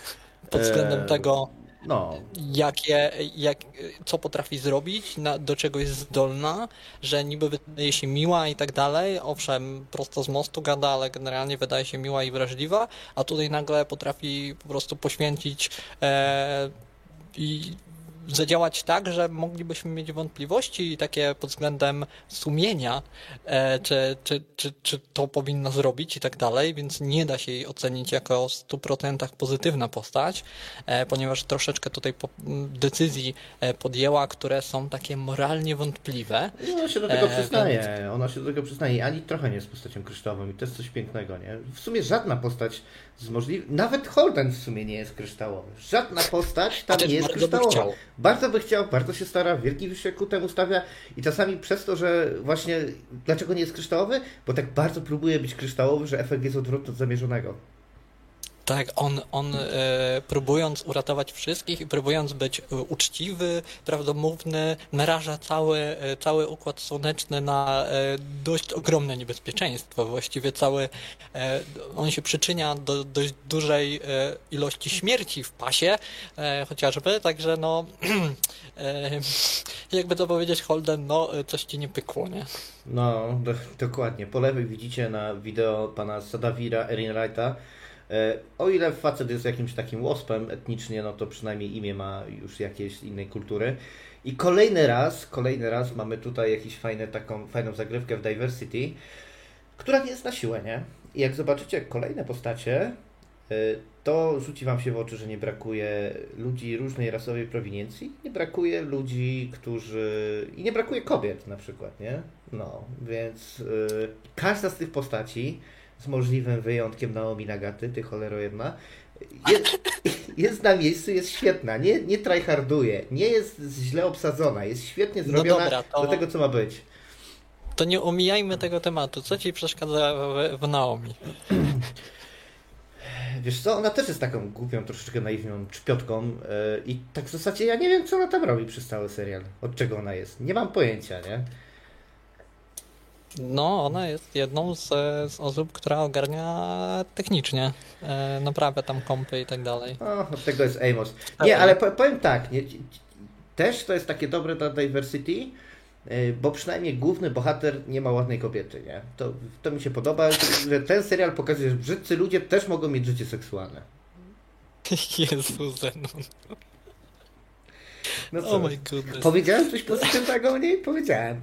Pod względem eee, tego, no. jakie, jak, co potrafi zrobić, na, do czego jest zdolna, że niby wydaje się miła i tak dalej, owszem, prosto z mostu gada, ale generalnie wydaje się miła i wrażliwa, a tutaj nagle potrafi po prostu poświęcić e, i zadziałać tak, że moglibyśmy mieć wątpliwości takie pod względem sumienia, e, czy, czy, czy, czy to powinno zrobić i tak dalej, więc nie da się jej ocenić jako w 100% pozytywna postać, e, ponieważ troszeczkę tutaj decyzji e, podjęła, które są takie moralnie wątpliwe. No, ona się do tego przyznaje, ona się do tego przyznaje, ani trochę nie jest postacią kryształową i to jest coś pięknego, nie? W sumie żadna postać z możliwych... Nawet Holden w sumie nie jest kryształowy. Żadna postać tam nie jest kryształowa. Bardzo by chciał, bardzo się stara, wielki wysiłek ku temu stawia i czasami przez to, że właśnie dlaczego nie jest kryształowy? Bo tak bardzo próbuje być kryształowy, że efekt jest odwrotny od zamierzonego. Tak, on, on e, próbując uratować wszystkich i próbując być e, uczciwy, prawdomówny, naraża cały, e, cały układ słoneczny na e, dość ogromne niebezpieczeństwo. Właściwie cały, e, on się przyczynia do dość dużej ilości śmierci w pasie, chociażby, także no, jakby to powiedzieć Holden, no, coś ci nie pykło, nie? No, do, dokładnie. Po lewej widzicie na wideo pana Sadawira Erinwrighta, E, o ile facet jest jakimś takim łospem etnicznie, no to przynajmniej imię ma już jakiejś innej kultury. I kolejny raz, kolejny raz mamy tutaj jakąś fajne, taką fajną zagrywkę w Diversity, która nie jest na siłę, nie? I jak zobaczycie kolejne postacie, e, to rzuci Wam się w oczy, że nie brakuje ludzi różnej rasowej prowiniencji, nie brakuje ludzi, którzy... i nie brakuje kobiet na przykład, nie? No, więc yy, każda z tych postaci z możliwym wyjątkiem Naomi Nagaty, ty cholero jedna, jest, jest na miejscu, jest świetna, nie, nie tryharduje, nie jest źle obsadzona, jest świetnie no zrobiona no dobra, to... do tego, co ma być. To nie omijajmy tego tematu. Co ci przeszkadza w, w Naomi? Wiesz co, ona też jest taką głupią, troszeczkę naiwną czpiotką yy, i tak w zasadzie ja nie wiem, co ona tam robi przez cały serial. Od czego ona jest. Nie mam pojęcia, nie? No, ona jest jedną z, z osób, która ogarnia technicznie e, naprawia tam kompy i tak dalej. O, od tego jest Amos. Nie, ale powiem tak, nie, też to jest takie dobre dla diversity, e, bo przynajmniej główny bohater nie ma ładnej kobiety, nie? To, to mi się podoba, że ten serial pokazuje, że brzydcy ludzie też mogą mieć życie seksualne. Jezu, Zenon. No co? Oh my goodness. Powiedziałem coś pozytywnego o niej? Powiedziałem.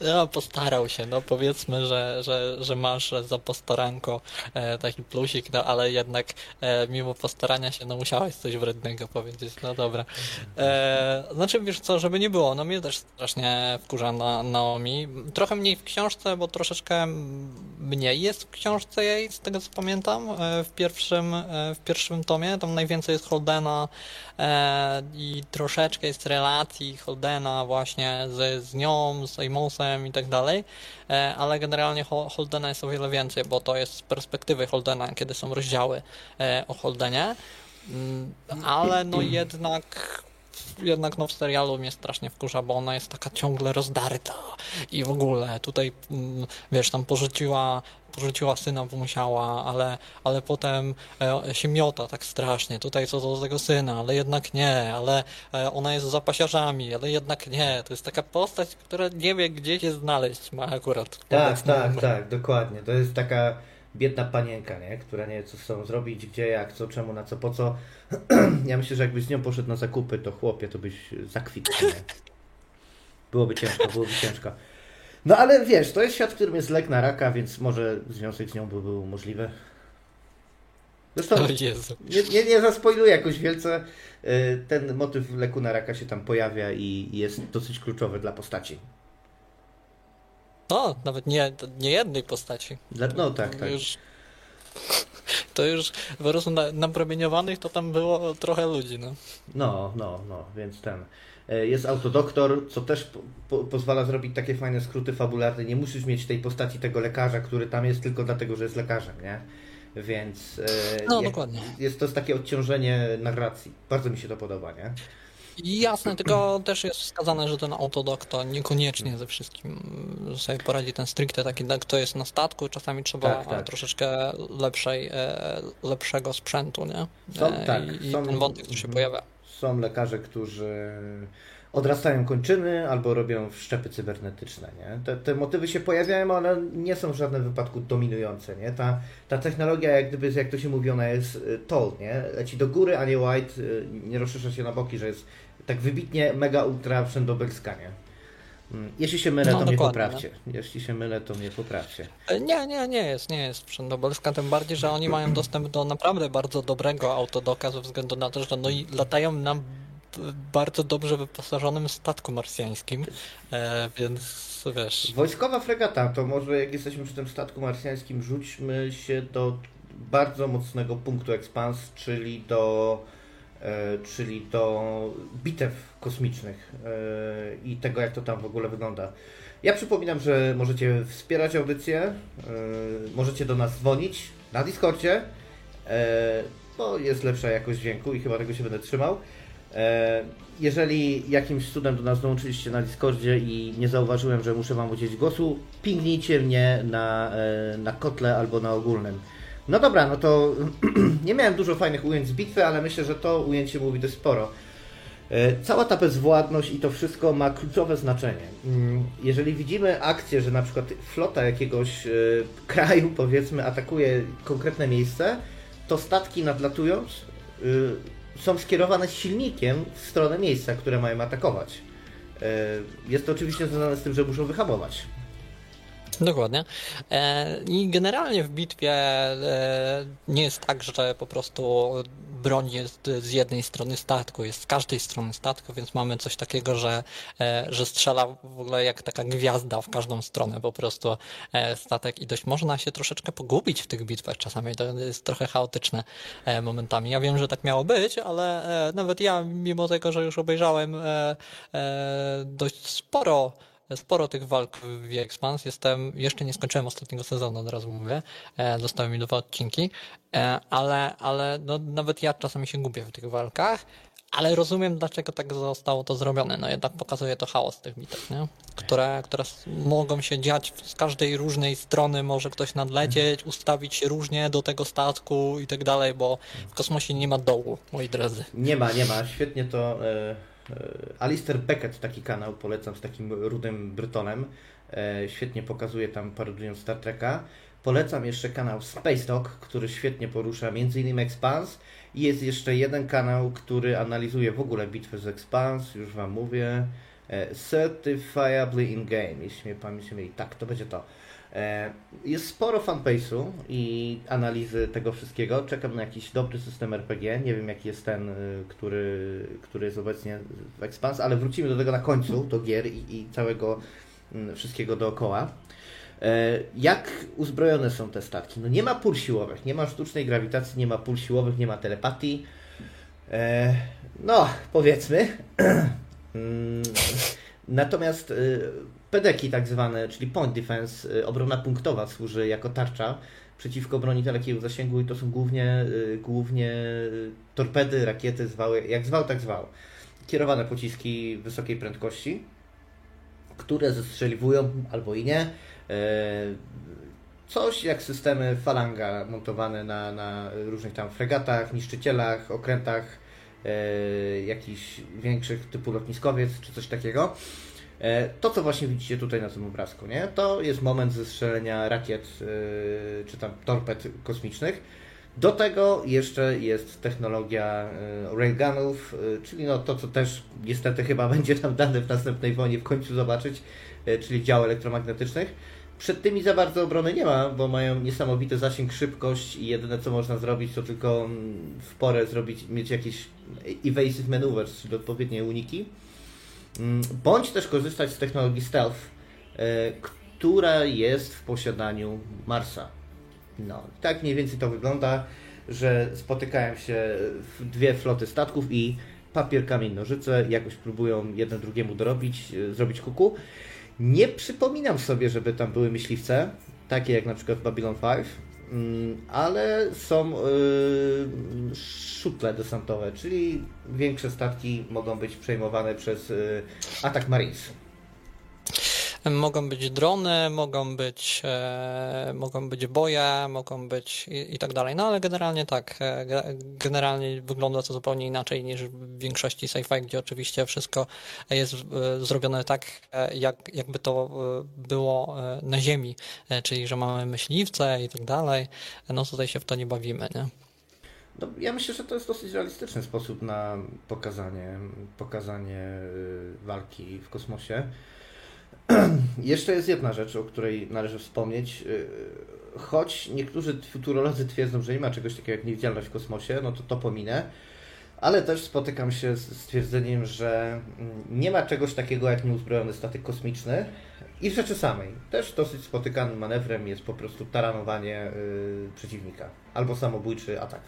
No, postarał się, no powiedzmy, że, że, że masz za postaranko e, taki plusik, no ale jednak e, mimo postarania się, no musiałeś coś wrednego powiedzieć, no dobra. E, znaczy, wiesz co, żeby nie było, no mnie też strasznie wkurza na Naomi. Trochę mniej w książce, bo troszeczkę mniej jest w książce jej, z tego co pamiętam, e, w pierwszym, w pierwszym tomie, tam najwięcej jest Holdena i troszeczkę jest relacji Holdena właśnie z, z nią, z Amosem i tak dalej, e, ale generalnie Holdena jest o wiele więcej, bo to jest z perspektywy Holdena, kiedy są rozdziały e, o Holdenie, mm, ale no jednak jednak no, w serialu mnie strasznie wkurza, bo ona jest taka ciągle rozdarta i w ogóle tutaj, mm, wiesz, tam porzuciła porzuciła syna, bo musiała, ale, ale potem e, się miota tak strasznie. Tutaj co do tego syna, ale jednak nie, ale e, ona jest za pasiarzami, ale jednak nie. To jest taka postać, która nie wie, gdzie się znaleźć ma akurat. Tak, tak, tak, dokładnie. To jest taka biedna panienka, nie? która nie wie, co chcą zrobić, gdzie, jak, co, czemu, na co, po co. ja myślę, że jakbyś z nią poszedł na zakupy, to chłopie, to byś zakwitł. Byłoby ciężko, byłoby ciężko. No ale wiesz, to jest świat, w którym jest lek na raka, więc może związek z nią by był możliwy. Zresztą nie, nie, nie zaspoiluję jakoś wielce. Y, ten motyw leku na raka się tam pojawia i jest dosyć kluczowy dla postaci. No, nawet nie, nie jednej postaci. No tak, tak. Już, to już po prostu na, napromieniowanych to tam było trochę ludzi, no. No, no, no, więc ten. E, jest autodoktor, co też po, pozwala zrobić takie fajne skróty fabularne. Nie musisz mieć tej postaci tego lekarza, który tam jest tylko dlatego, że jest lekarzem, nie? Więc e, no, dokładnie. jest to takie odciążenie narracji. Bardzo mi się to podoba, nie? Jasne, tylko też jest wskazane, że ten autodoktor niekoniecznie ze wszystkim sobie poradzi ten stricte taki, kto jest na statku, czasami trzeba tak, tak. troszeczkę lepszej, e, lepszego sprzętu, nie? Są, tak, I, są, ten wątek tu się pojawia. Są lekarze, którzy odrastają kończyny albo robią wszczepy cybernetyczne. Nie? Te, te motywy się pojawiają, ale nie są w żadnym wypadku dominujące. Nie? Ta, ta technologia, jak gdyby, jak to się mówi, ona jest y, tall, nie? leci do góry, a nie white, y, nie rozszerza się na boki, że jest tak wybitnie mega ultra wszędobelska. Nie? Mm, jeśli się mylę, no, to mnie poprawcie. No. Jeśli się mylę, to mnie poprawcie. E, nie, nie, nie jest, nie jest wszędobelska, tym bardziej, że oni mają dostęp do naprawdę bardzo dobrego autodoka ze względu na to, że no i latają nam bardzo dobrze wyposażonym statku marsjańskim, e, więc wiesz... Wojskowa fregata, to może jak jesteśmy przy tym statku marsjańskim, rzućmy się do bardzo mocnego punktu ekspans, czyli do czyli do bitew kosmicznych e, i tego, jak to tam w ogóle wygląda. Ja przypominam, że możecie wspierać audycję, e, możecie do nas dzwonić na Discordzie, e, bo jest lepsza jakość dźwięku i chyba tego się będę trzymał. E, jeżeli jakimś cudem do nas dołączyliście na Discordzie i nie zauważyłem, że muszę Wam udzielić głosu, pingnijcie mnie na, e, na kotle albo na ogólnym. No dobra, no to nie miałem dużo fajnych ujęć z bitwy, ale myślę, że to ujęcie mówi dość sporo. E, cała ta bezwładność i to wszystko ma kluczowe znaczenie. Mm, jeżeli widzimy akcję, że na przykład flota jakiegoś kraju, powiedzmy, atakuje konkretne miejsce, to statki nadlatując są skierowane silnikiem w stronę miejsca, które mają atakować. E, jest to oczywiście związane z tym, że muszą wyhamować. Dokładnie. E, I generalnie w bitwie e, nie jest tak, że po prostu broń jest z jednej strony statku, jest z każdej strony statku, więc mamy coś takiego, że, e, że strzela w ogóle jak taka gwiazda w każdą stronę po prostu statek i dość można się troszeczkę pogubić w tych bitwach czasami, to jest trochę chaotyczne momentami. Ja wiem, że tak miało być, ale nawet ja, mimo tego, że już obejrzałem dość sporo sporo tych walk w Expans. Jestem, jeszcze nie skończyłem ostatniego sezonu, od razu mówię. E, dostałem mi dwa odcinki, e, ale, ale no, nawet ja czasami się gubię w tych walkach. Ale rozumiem, dlaczego tak zostało to zrobione. No jednak pokazuje to chaos tych bitew, nie? Które, które mogą się dziać z każdej różnej strony. Może ktoś nadlecieć, ustawić się różnie do tego statku i tak dalej, bo w kosmosie nie ma dołu, moi drodzy. Nie ma, nie ma. Świetnie to... E, Alistair Beckett, taki kanał, polecam z takim rudym Brytonem. E, świetnie pokazuje tam, parodując Star Treka. Polecam jeszcze kanał Space Talk, który świetnie porusza m.in. Expans. I jest jeszcze jeden kanał, który analizuje w ogóle bitwę z Expans, już Wam mówię. E, Certifiably in Game, jeśli mnie pamięć mieli. Tak, to będzie to. E, jest sporo fanbase'u i analizy tego wszystkiego. Czekam na jakiś dobry system RPG. Nie wiem jaki jest ten, y, który, który jest obecnie w Expans, ale wrócimy do tego na końcu, do gier i, i całego mm, wszystkiego dookoła. E, jak uzbrojone są te statki? No nie ma pól siłowych, nie ma sztucznej grawitacji, nie ma pól siłowych, nie ma telepatii. E, no, powiedzmy. Mm, natomiast y, pedeki tak zwane, czyli point defense, y, obrona punktowa służy jako tarcza przeciwko broni dalekiego zasięgu i to są głównie, y, głównie torpedy, rakiety, zwały, jak zwał, tak zwał. kierowane pociski wysokiej prędkości, które zestrzeliwują albo i nie. Coś jak systemy falanga montowane na, na różnych tam fregatach, niszczycielach, okrętach, jakichś większych typu lotniskowiec czy coś takiego. E, to, co właśnie widzicie tutaj na tym obrazku, nie? to jest moment zestrzelenia rakiet e, czy tam torped kosmicznych. Do tego jeszcze jest technologia e, railgunów, czyli no to, co też niestety chyba będzie nam dane w następnej wojnie w końcu zobaczyć, czyli dział elektromagnetycznych. Przed tymi za bardzo obrony nie ma, bo mają niesamowity zasięg, szybkość i jedyne co można zrobić to tylko mm, w porę zrobić, mieć jakieś evasive maneuvers, czyli odpowiednie uniki. Mm, bądź też korzystać z technologii stealth, e, która jest w posiadaniu Marsa. No, tak mniej więcej to wygląda, że spotykają się dwie floty statków i papier, kamień, nożyce jakoś próbują jeden drugiemu dorobić, e, zrobić kuku. Nie przypominam sobie, żeby tam były myśliwce, takie jak na przykład Babylon 5, mm, ale są yy, szutle desantowe, czyli większe statki mogą być przejmowane przez yy, atak Marines. Mogą być drony, mogą być, e, mogą być boje, mogą być i, i, tak dalej. No ale generalnie tak, e, generalnie wygląda to zupełnie inaczej niż w większości sci-fi, gdzie oczywiście wszystko jest e, zrobione tak, jak, jakby to było na Ziemi, czyli że mamy myśliwce i tak dalej. No tutaj się w to nie bawimy, nie? No, ja myślę, że to jest dosyć realistyczny sposób na pokazanie, pokazanie walki w kosmosie. Jeszcze jest jedna rzecz, o której należy wspomnieć. Y, choć niektórzy futurolodzy twierdzą, że nie ma czegoś takiego jak niewidzialność w kosmosie, no to to pominę. Ale też spotykam się z stwierdzeniem, że mm, nie ma czegoś takiego jak nieuzbrojony statek kosmiczny. I w rzeczy samej. Też dosyć spotykanym manewrem jest po prostu taranowanie yy, przeciwnika. Albo samobójczy atak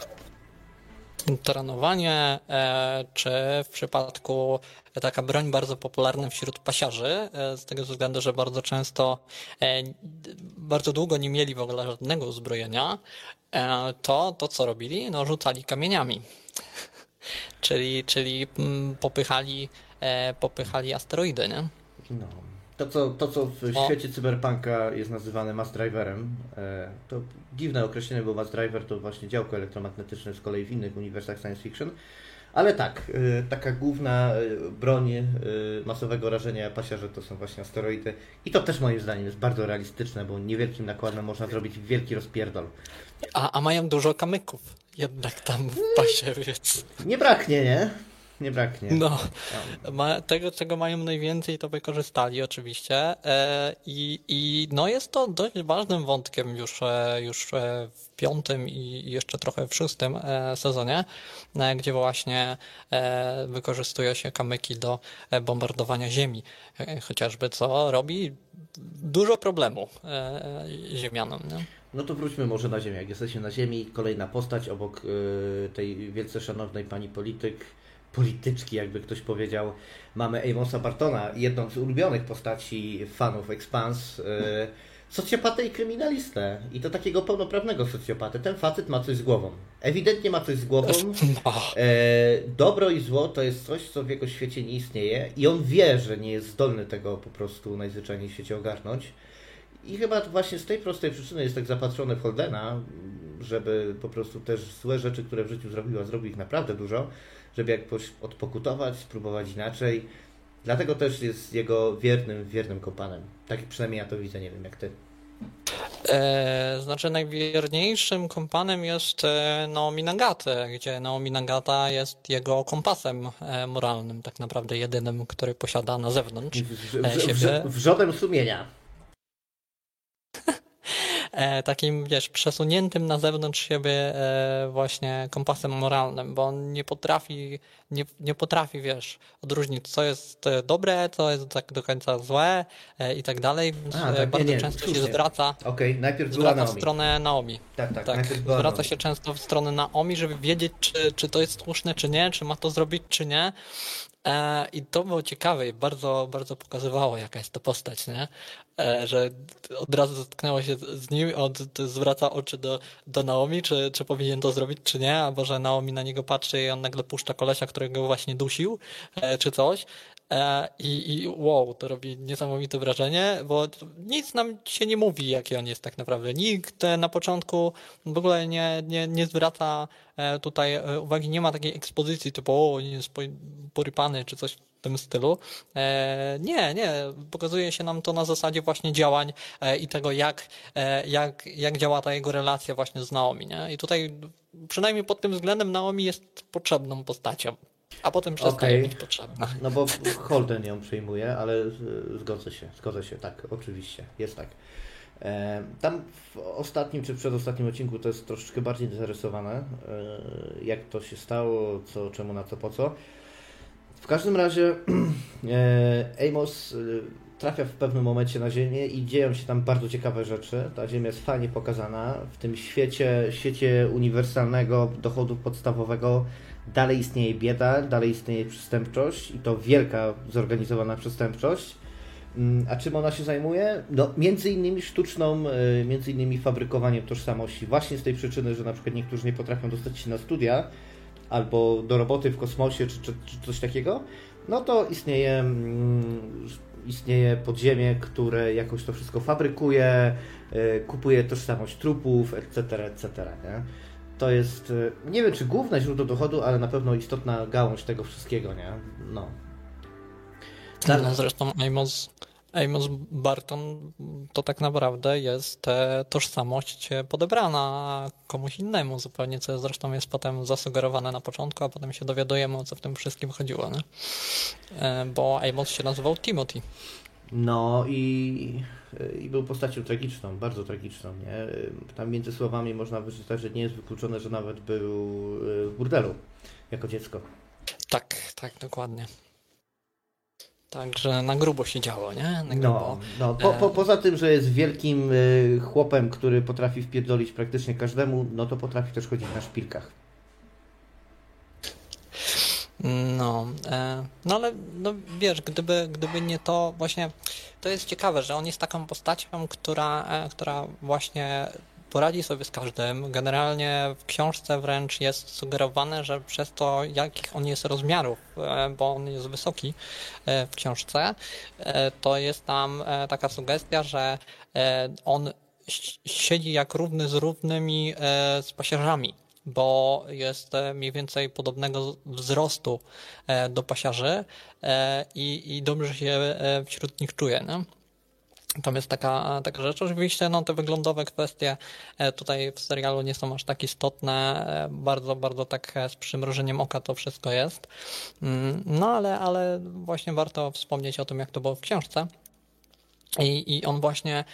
taranowanie, e, czy w przypadku taka broń bardzo popularna wśród pasiarzy, e, z tego względu, że bardzo często, e, bardzo długo nie mieli w ogóle żadnego uzbrojenia, to to co robili? No rzucali kamieniami. czyli, czyli mm, popychali, popychali asteroidy, nie? No. To co, to, co w świecie cyberpunka jest nazywane mass driverem, e, to dziwne określenie, bo mass driver to właśnie działko elektromagnetyczne z kolei w innych uniwersach science fiction. Ale tak, e, taka główna e, broń masowego rażenia pasiarze to są właśnie asteroidy. I to też moim zdaniem jest bardzo realistyczne, bo niewielkim nakładem można zrobić wielki rozpierdol. A, a mają dużo kamyków jednak tam w pasie, więc... Nie braknie, nie? Nie braknie. No, ma, tego, czego mają najwięcej, to wykorzystali oczywiście. E, i, I no jest to dość ważnym wątkiem już, e, już e, w piątym i jeszcze trochę w szóstym sezonie, gdzie właśnie wykorzystuje się kamyki do bombardowania Ziemi. Chociażby co robi dużo problemu ziemianom. Nie? No to wróćmy może na Ziemię. Jak jesteśmy na Ziemi, kolejna postać obok tej wielce szanownej pani polityk, polityczki, jakby ktoś powiedział. Mamy Amosa Bartona, jedną z ulubionych postaci fanów Expans, e, socjopatę i kryminalistę. I to takiego pełnoprawnego socjopatę. Ten facet ma coś z głową. Ewidentnie ma coś z głową. E, dobro i zło to jest coś, co w jego świecie nie istnieje i on wie, że nie jest zdolny tego po prostu najzwyczajniej w świecie ogarnąć. I chyba właśnie z tej prostej przyczyny jest tak zapatrzony w Holdena, żeby po prostu też złe rzeczy, które w życiu zrobiła, zrobił ich naprawdę dużo, żeby jakoś odpokutować, spróbować inaczej. Dlatego też jest jego wiernym, wiernym kompanem. Tak przynajmniej ja to widzę, nie wiem jak ty. E, znaczy najwierniejszym kompanem jest e, Naomi Nagata, gdzie Naomi Nagata jest jego kompasem e, moralnym, tak naprawdę jedynym, który posiada na zewnątrz. W, w, w, wrzodem sumienia. E, takim, wiesz, przesuniętym na zewnątrz siebie e, właśnie kompasem moralnym, bo on nie potrafi, nie, nie potrafi, wiesz, odróżnić, co jest e, dobre, co jest tak do końca złe i tak dalej, więc A, tak, bardzo nie, nie, często słusznie. się zwraca, okay, najpierw zwraca Naomi. w stronę Naomi. Tak, tak, tak zwraca Naomi. się często w stronę Naomi, żeby wiedzieć, czy, czy to jest słuszne, czy nie, czy ma to zrobić, czy nie. E, I to było ciekawe i bardzo, bardzo pokazywało, jaka jest to postać, nie? E, że od razu zetknęło się z nim, on zwraca oczy do, do Naomi, czy, czy powinien to zrobić, czy nie, albo że Naomi na niego patrzy i on nagle puszcza kolesia, którego właśnie dusił, e, czy coś. E, I, I wow, to robi niesamowite wrażenie, bo nic nam się nie mówi, jaki on jest tak naprawdę. Nikt na początku w ogóle nie, nie, nie zwraca tutaj uwagi, nie ma takiej ekspozycji typu o, nie jest porypany czy coś tym stylu. Nie, nie, pokazuje się nam to na zasadzie właśnie działań i tego, jak, jak, jak działa ta jego relacja właśnie z Naomi. Nie? I tutaj przynajmniej pod tym względem Naomi jest potrzebną postacią a potem przestaje okay. być potrzebna. No bo Holden ją przyjmuje, ale zgodzę się, zgodzę się, tak, oczywiście, jest tak. E, tam w ostatnim czy przedostatnim odcinku to jest troszeczkę bardziej zarysowane, e, jak to się stało, co, czemu, na co, po co. W każdym razie e, Amos trafia w pewnym momencie na Ziemię i dzieją się tam bardzo ciekawe rzeczy. Ta Ziemia jest fajnie pokazana. W tym świecie, świecie uniwersalnego dochodu podstawowego dalej istnieje bieda, dalej istnieje przestępczość i to wielka zorganizowana przestępczość. Mm, a czym ona się zajmuje? No, między innymi sztuczną, e, między innymi fabrykowaniem tożsamości. Właśnie z tej przyczyny, że na przykład niektórzy nie potrafią dostać się na studia albo do roboty w kosmosie czy, czy, czy coś takiego, no to istnieje, mm, istnieje podziemie, które jakoś to wszystko fabrykuje, e, kupuje tożsamość trupów, etc., etc., nie? to jest, y, nie wiem czy główne źródło dochodu, ale na pewno istotna gałąź tego wszystkiego, nie? No. no zresztą Amos, Amos Barton to tak naprawdę jest tożsamość podebrana komuś innemu zupełnie, co zresztą jest potem zasugerowane na początku, a potem się dowiadujemy o co w tym wszystkim chodziło, nie? E, bo Amos się nazywał Timothy. No i, i był postacią tragiczną, bardzo tragiczną. Nie? Tam między słowami można wyczytać, że nie jest wykluczone, że nawet był e, w burdelu jako dziecko. Tak, tak, dokładnie. Także na grubo się działo, nie? Na no, grubo. No, no. Po, po, poza tym, że jest wielkim e, chłopem, który potrafi wpierdolić praktycznie każdemu, no to potrafi też chodzić na szpilkach. No, e, no ale no wiesz, gdyby, gdyby nie to właśnie, to jest ciekawe, że on jest taką postacią, która, e, która właśnie poradzi sobie z każdym. Generalnie w książce wręcz jest sugerowane, że przez to, jakich on jest rozmiarów, e, bo on jest wysoki w książce, to jest tam taka sugestia, że on siedzi jak równy z równymi z pasiarzami bo jest e, mniej więcej podobnego wzrostu e, do pasiarzy e, i, i dobrze się wśród nich czuje. Nie? Tam jest taka, taka rzecz. Oczywiście no, te wyglądowe kwestie tutaj w serialu nie są aż tak istotne. Bardzo, bardzo tak z przymrużeniem oka to wszystko jest. Mm, no ale, ale właśnie warto wspomnieć o tym, jak to było w książce. I, I on właśnie,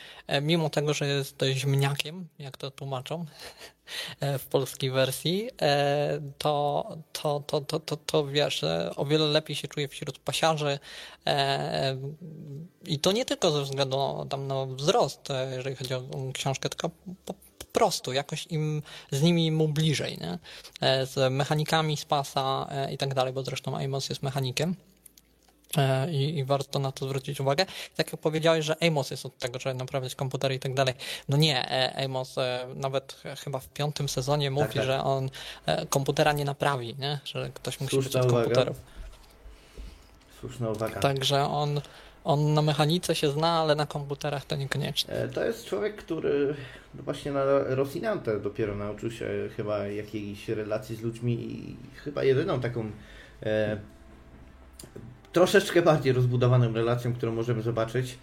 mimo tego, że jest ziemniakiem, jak to tłumaczą, E, w polskiej wersji, e, to, to, to, to, to, to wiesz, e, o wiele lepiej się czuje wśród pasiarzy i to nie tylko ze względu tam na wzrost, jeżeli chodzi o książkę, tylko po, po prostu jakoś im z nimi mu bliżej, nie? z mechanikami z pasa i tak dalej, bo zresztą Amos jest mechanikiem. E, i, i, warto na to zwrócić uwagę. Tak jak powiedziałeś, że Amos jest od tego, żeby naprawiać komputery i tak dalej. No nie, e, Amos e, nawet chyba w piątym sezonie mówi, tak, tak. że on komputera nie naprawi, nie? że ktoś musi Słuszna być od komputerów. Słuszna uwaga. Także on, on na mechanice się zna, ale na komputerach to niekoniecznie. To jest człowiek, który właśnie na Rosinante dopiero nauczył się chyba jakiejś relacji z ludźmi i chyba jedyną taką e, troszeczkę bardziej rozbudowaną relacją, którą możemy zobaczyć,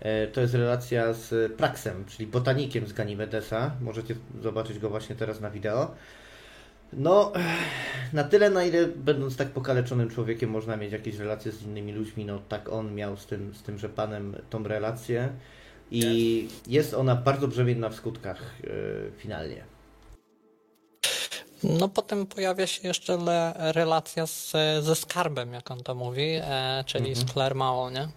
e, to jest relacja z Praxem, czyli botanikiem z Ganimedesa. Możecie zobaczyć go właśnie teraz na wideo. No, na tyle, na ile będąc tak pokaleczonym człowiekiem, można mieć jakieś relacje z innymi ludźmi, no tak on miał z tym, z tymże panem tą relację i jest ona bardzo brzemienna w skutkach yy, finalnie. No potem pojawia się jeszcze le, relacja z, ze skarbem, jak on to mówi, e, czyli mhm. z Claire Mao, nie?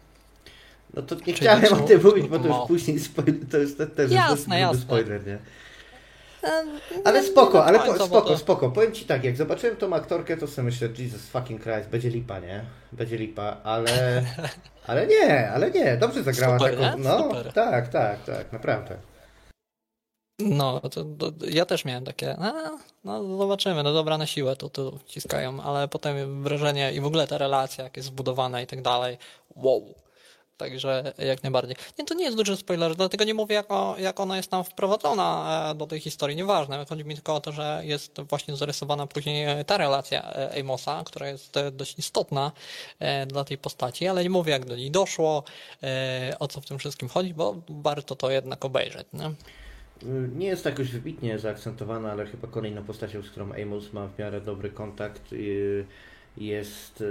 No to nie czyli chciałem o tym mówić, bo to już później spoiler, to jest też jasne, jasne. spoiler, nie? Ale spoko, ale po, spoko, spoko. Powiem ci tak, jak zobaczyłem tą aktorkę, to sobie myślę, Jesus fucking Christ, będzie lipa, nie? Będzie lipa, ale... Ale nie, ale nie, dobrze zagrała Super, taką... nie? No, Super. tak, tak, tak, naprawdę. No, to, to, ja też miałem takie, a, no zobaczymy, no dobra na siłę to tu wciskają, ale potem wrażenie i w ogóle ta relacja, jak jest zbudowana i tak dalej, wow. Także jak najbardziej. Nie, to nie jest duży spoiler, dlatego nie mówię, jak, o, jak ona jest tam wprowadzona e, do tej historii, nieważne. Chodzi mi tylko o to, że jest właśnie zarysowana później e, ta relacja e, Amosa, która jest dość istotna dla tej postaci, ale nie mówię, jak do niej doszło, o co w tym wszystkim chodzi, bo warto to jednak obejrzeć. Nie? Nie jest jakoś wybitnie zaakcentowana, ale chyba kolejną postacią, z którą Amos ma w miarę dobry kontakt, jest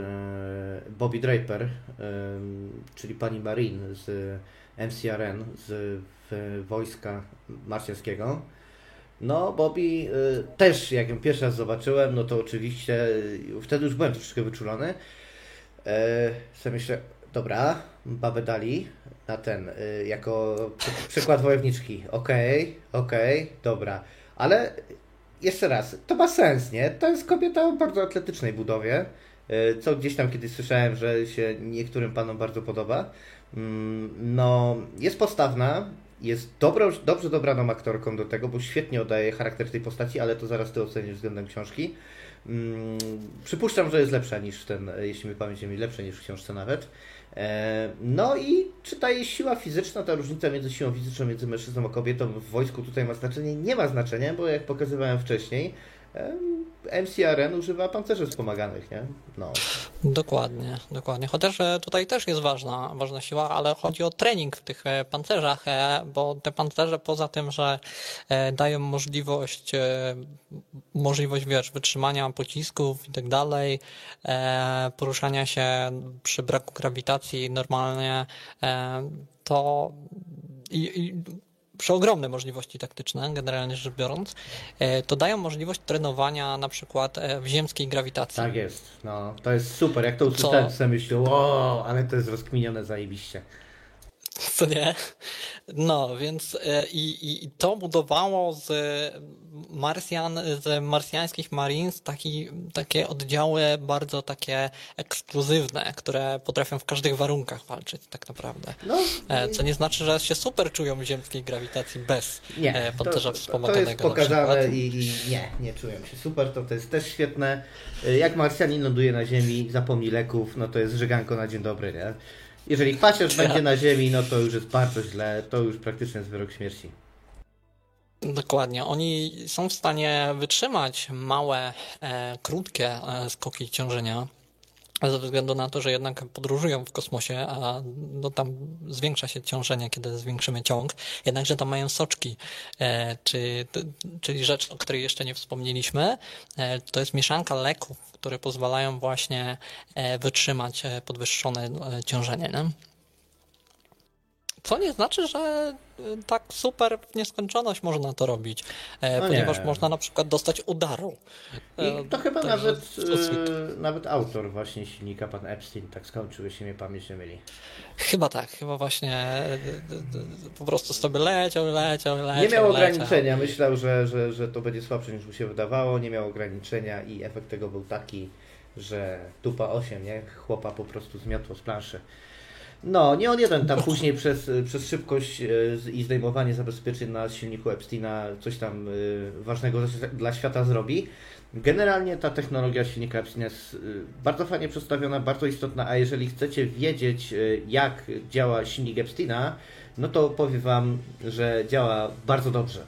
Bobby Draper, czyli pani Marin z MCRN, z wojska marsjańskiego. No, Bobby też, jak ją pierwszy raz zobaczyłem, no to oczywiście wtedy już byłem troszeczkę wyczulony. Sobie myślę, dobra, babę dali na ten, jako przykład wojowniczki. Okej, okay, okej, okay, dobra. Ale jeszcze raz, to ma sens, nie? To jest kobieta o bardzo atletycznej budowie, co gdzieś tam kiedyś słyszałem, że się niektórym panom bardzo podoba. No, jest postawna, jest dobro, dobrze dobraną aktorką do tego, bo świetnie oddaje charakter tej postaci, ale to zaraz ty ocenisz względem książki. Przypuszczam, że jest lepsza niż ten, jeśli mi pamięć mi lepsza niż w książce nawet. No i czy ta siła fizyczna, ta różnica między siłą fizyczną między mężczyzną a kobietą w wojsku tutaj ma znaczenie? Nie ma znaczenia, bo jak pokazywałem wcześniej, MCRN używa pancerzy wspomaganych, nie? No. Dokładnie, dokładnie. Chociaż e, tutaj też jest ważna, ważna siła, ale chodzi o trening w tych e, pancerzach, e, bo te pancerze poza tym, że dają możliwość, możliwość wiesz, wytrzymania pocisków i tak dalej, poruszania się przy braku grawitacji normalnie, to i, i przeogromne możliwości taktyczne, generalnie rzecz biorąc, e, to dają możliwość trenowania na przykład e, w ziemskiej grawitacji. Tak jest, no to jest super. Jak to usłyszałem, sobie myślę, o, ale to jest rozkminione zajebiście. Co nie? No, więc e, i, i to budowało z Marsjan, z marsjańskich Marines taki, takie oddziały bardzo takie ekskluzywne, które potrafią w każdych warunkach walczyć tak naprawdę. No, e, Co nie znaczy, że się super czują w ziemskiej grawitacji bez nie, e, pancerza wspomaganego. To jest pokazane i, i, nie, nie czują się super, to, to jest też świetne. Jak Marsjanin ląduje na ziemi, zapomni leków, no to jest żyganko na dzień dobry, nie? Jeżeli pacierz będzie na ziemi, no to już jest bardzo źle, to już praktycznie jest wyrok śmierci. Dokładnie. Oni są w stanie wytrzymać małe, e, krótkie e, skoki ciążenia ze względu na to, że jednak podróżują w kosmosie, a no tam zwiększa się ciążenie, kiedy zwiększymy ciąg, jednakże tam mają soczki, e, czy, czyli rzecz, o której jeszcze nie wspomnieliśmy, e, to jest mieszanka leków, które pozwalają właśnie e, wytrzymać e, podwyższone e, ciążenie. Nie? Co nie znaczy, że tak super w nieskończoność można to robić, no ponieważ nie. można na przykład dostać udaru. I to chyba nawet, e, nawet autor właśnie silnika, pan Epstein, tak skończył, jeśli mnie pamięć nie myli. Chyba tak, chyba właśnie po prostu sobie leciał, leciał, leciał. Nie miał ograniczenia, myślał, że, że, że to będzie słabsze niż mu się wydawało, nie miał ograniczenia i efekt tego był taki, że tupa 8, nie? Chłopa po prostu zmiotło z planszy. No, nie on jeden tam później przez, przez szybkość e, i zdejmowanie zabezpieczeń na silniku Epsteina coś tam e, ważnego dla świata zrobi. Generalnie ta technologia silnika Epsteina jest e, bardzo fajnie przedstawiona, bardzo istotna, a jeżeli chcecie wiedzieć jak działa silnik Epsteina, no to powiem Wam, że działa bardzo dobrze.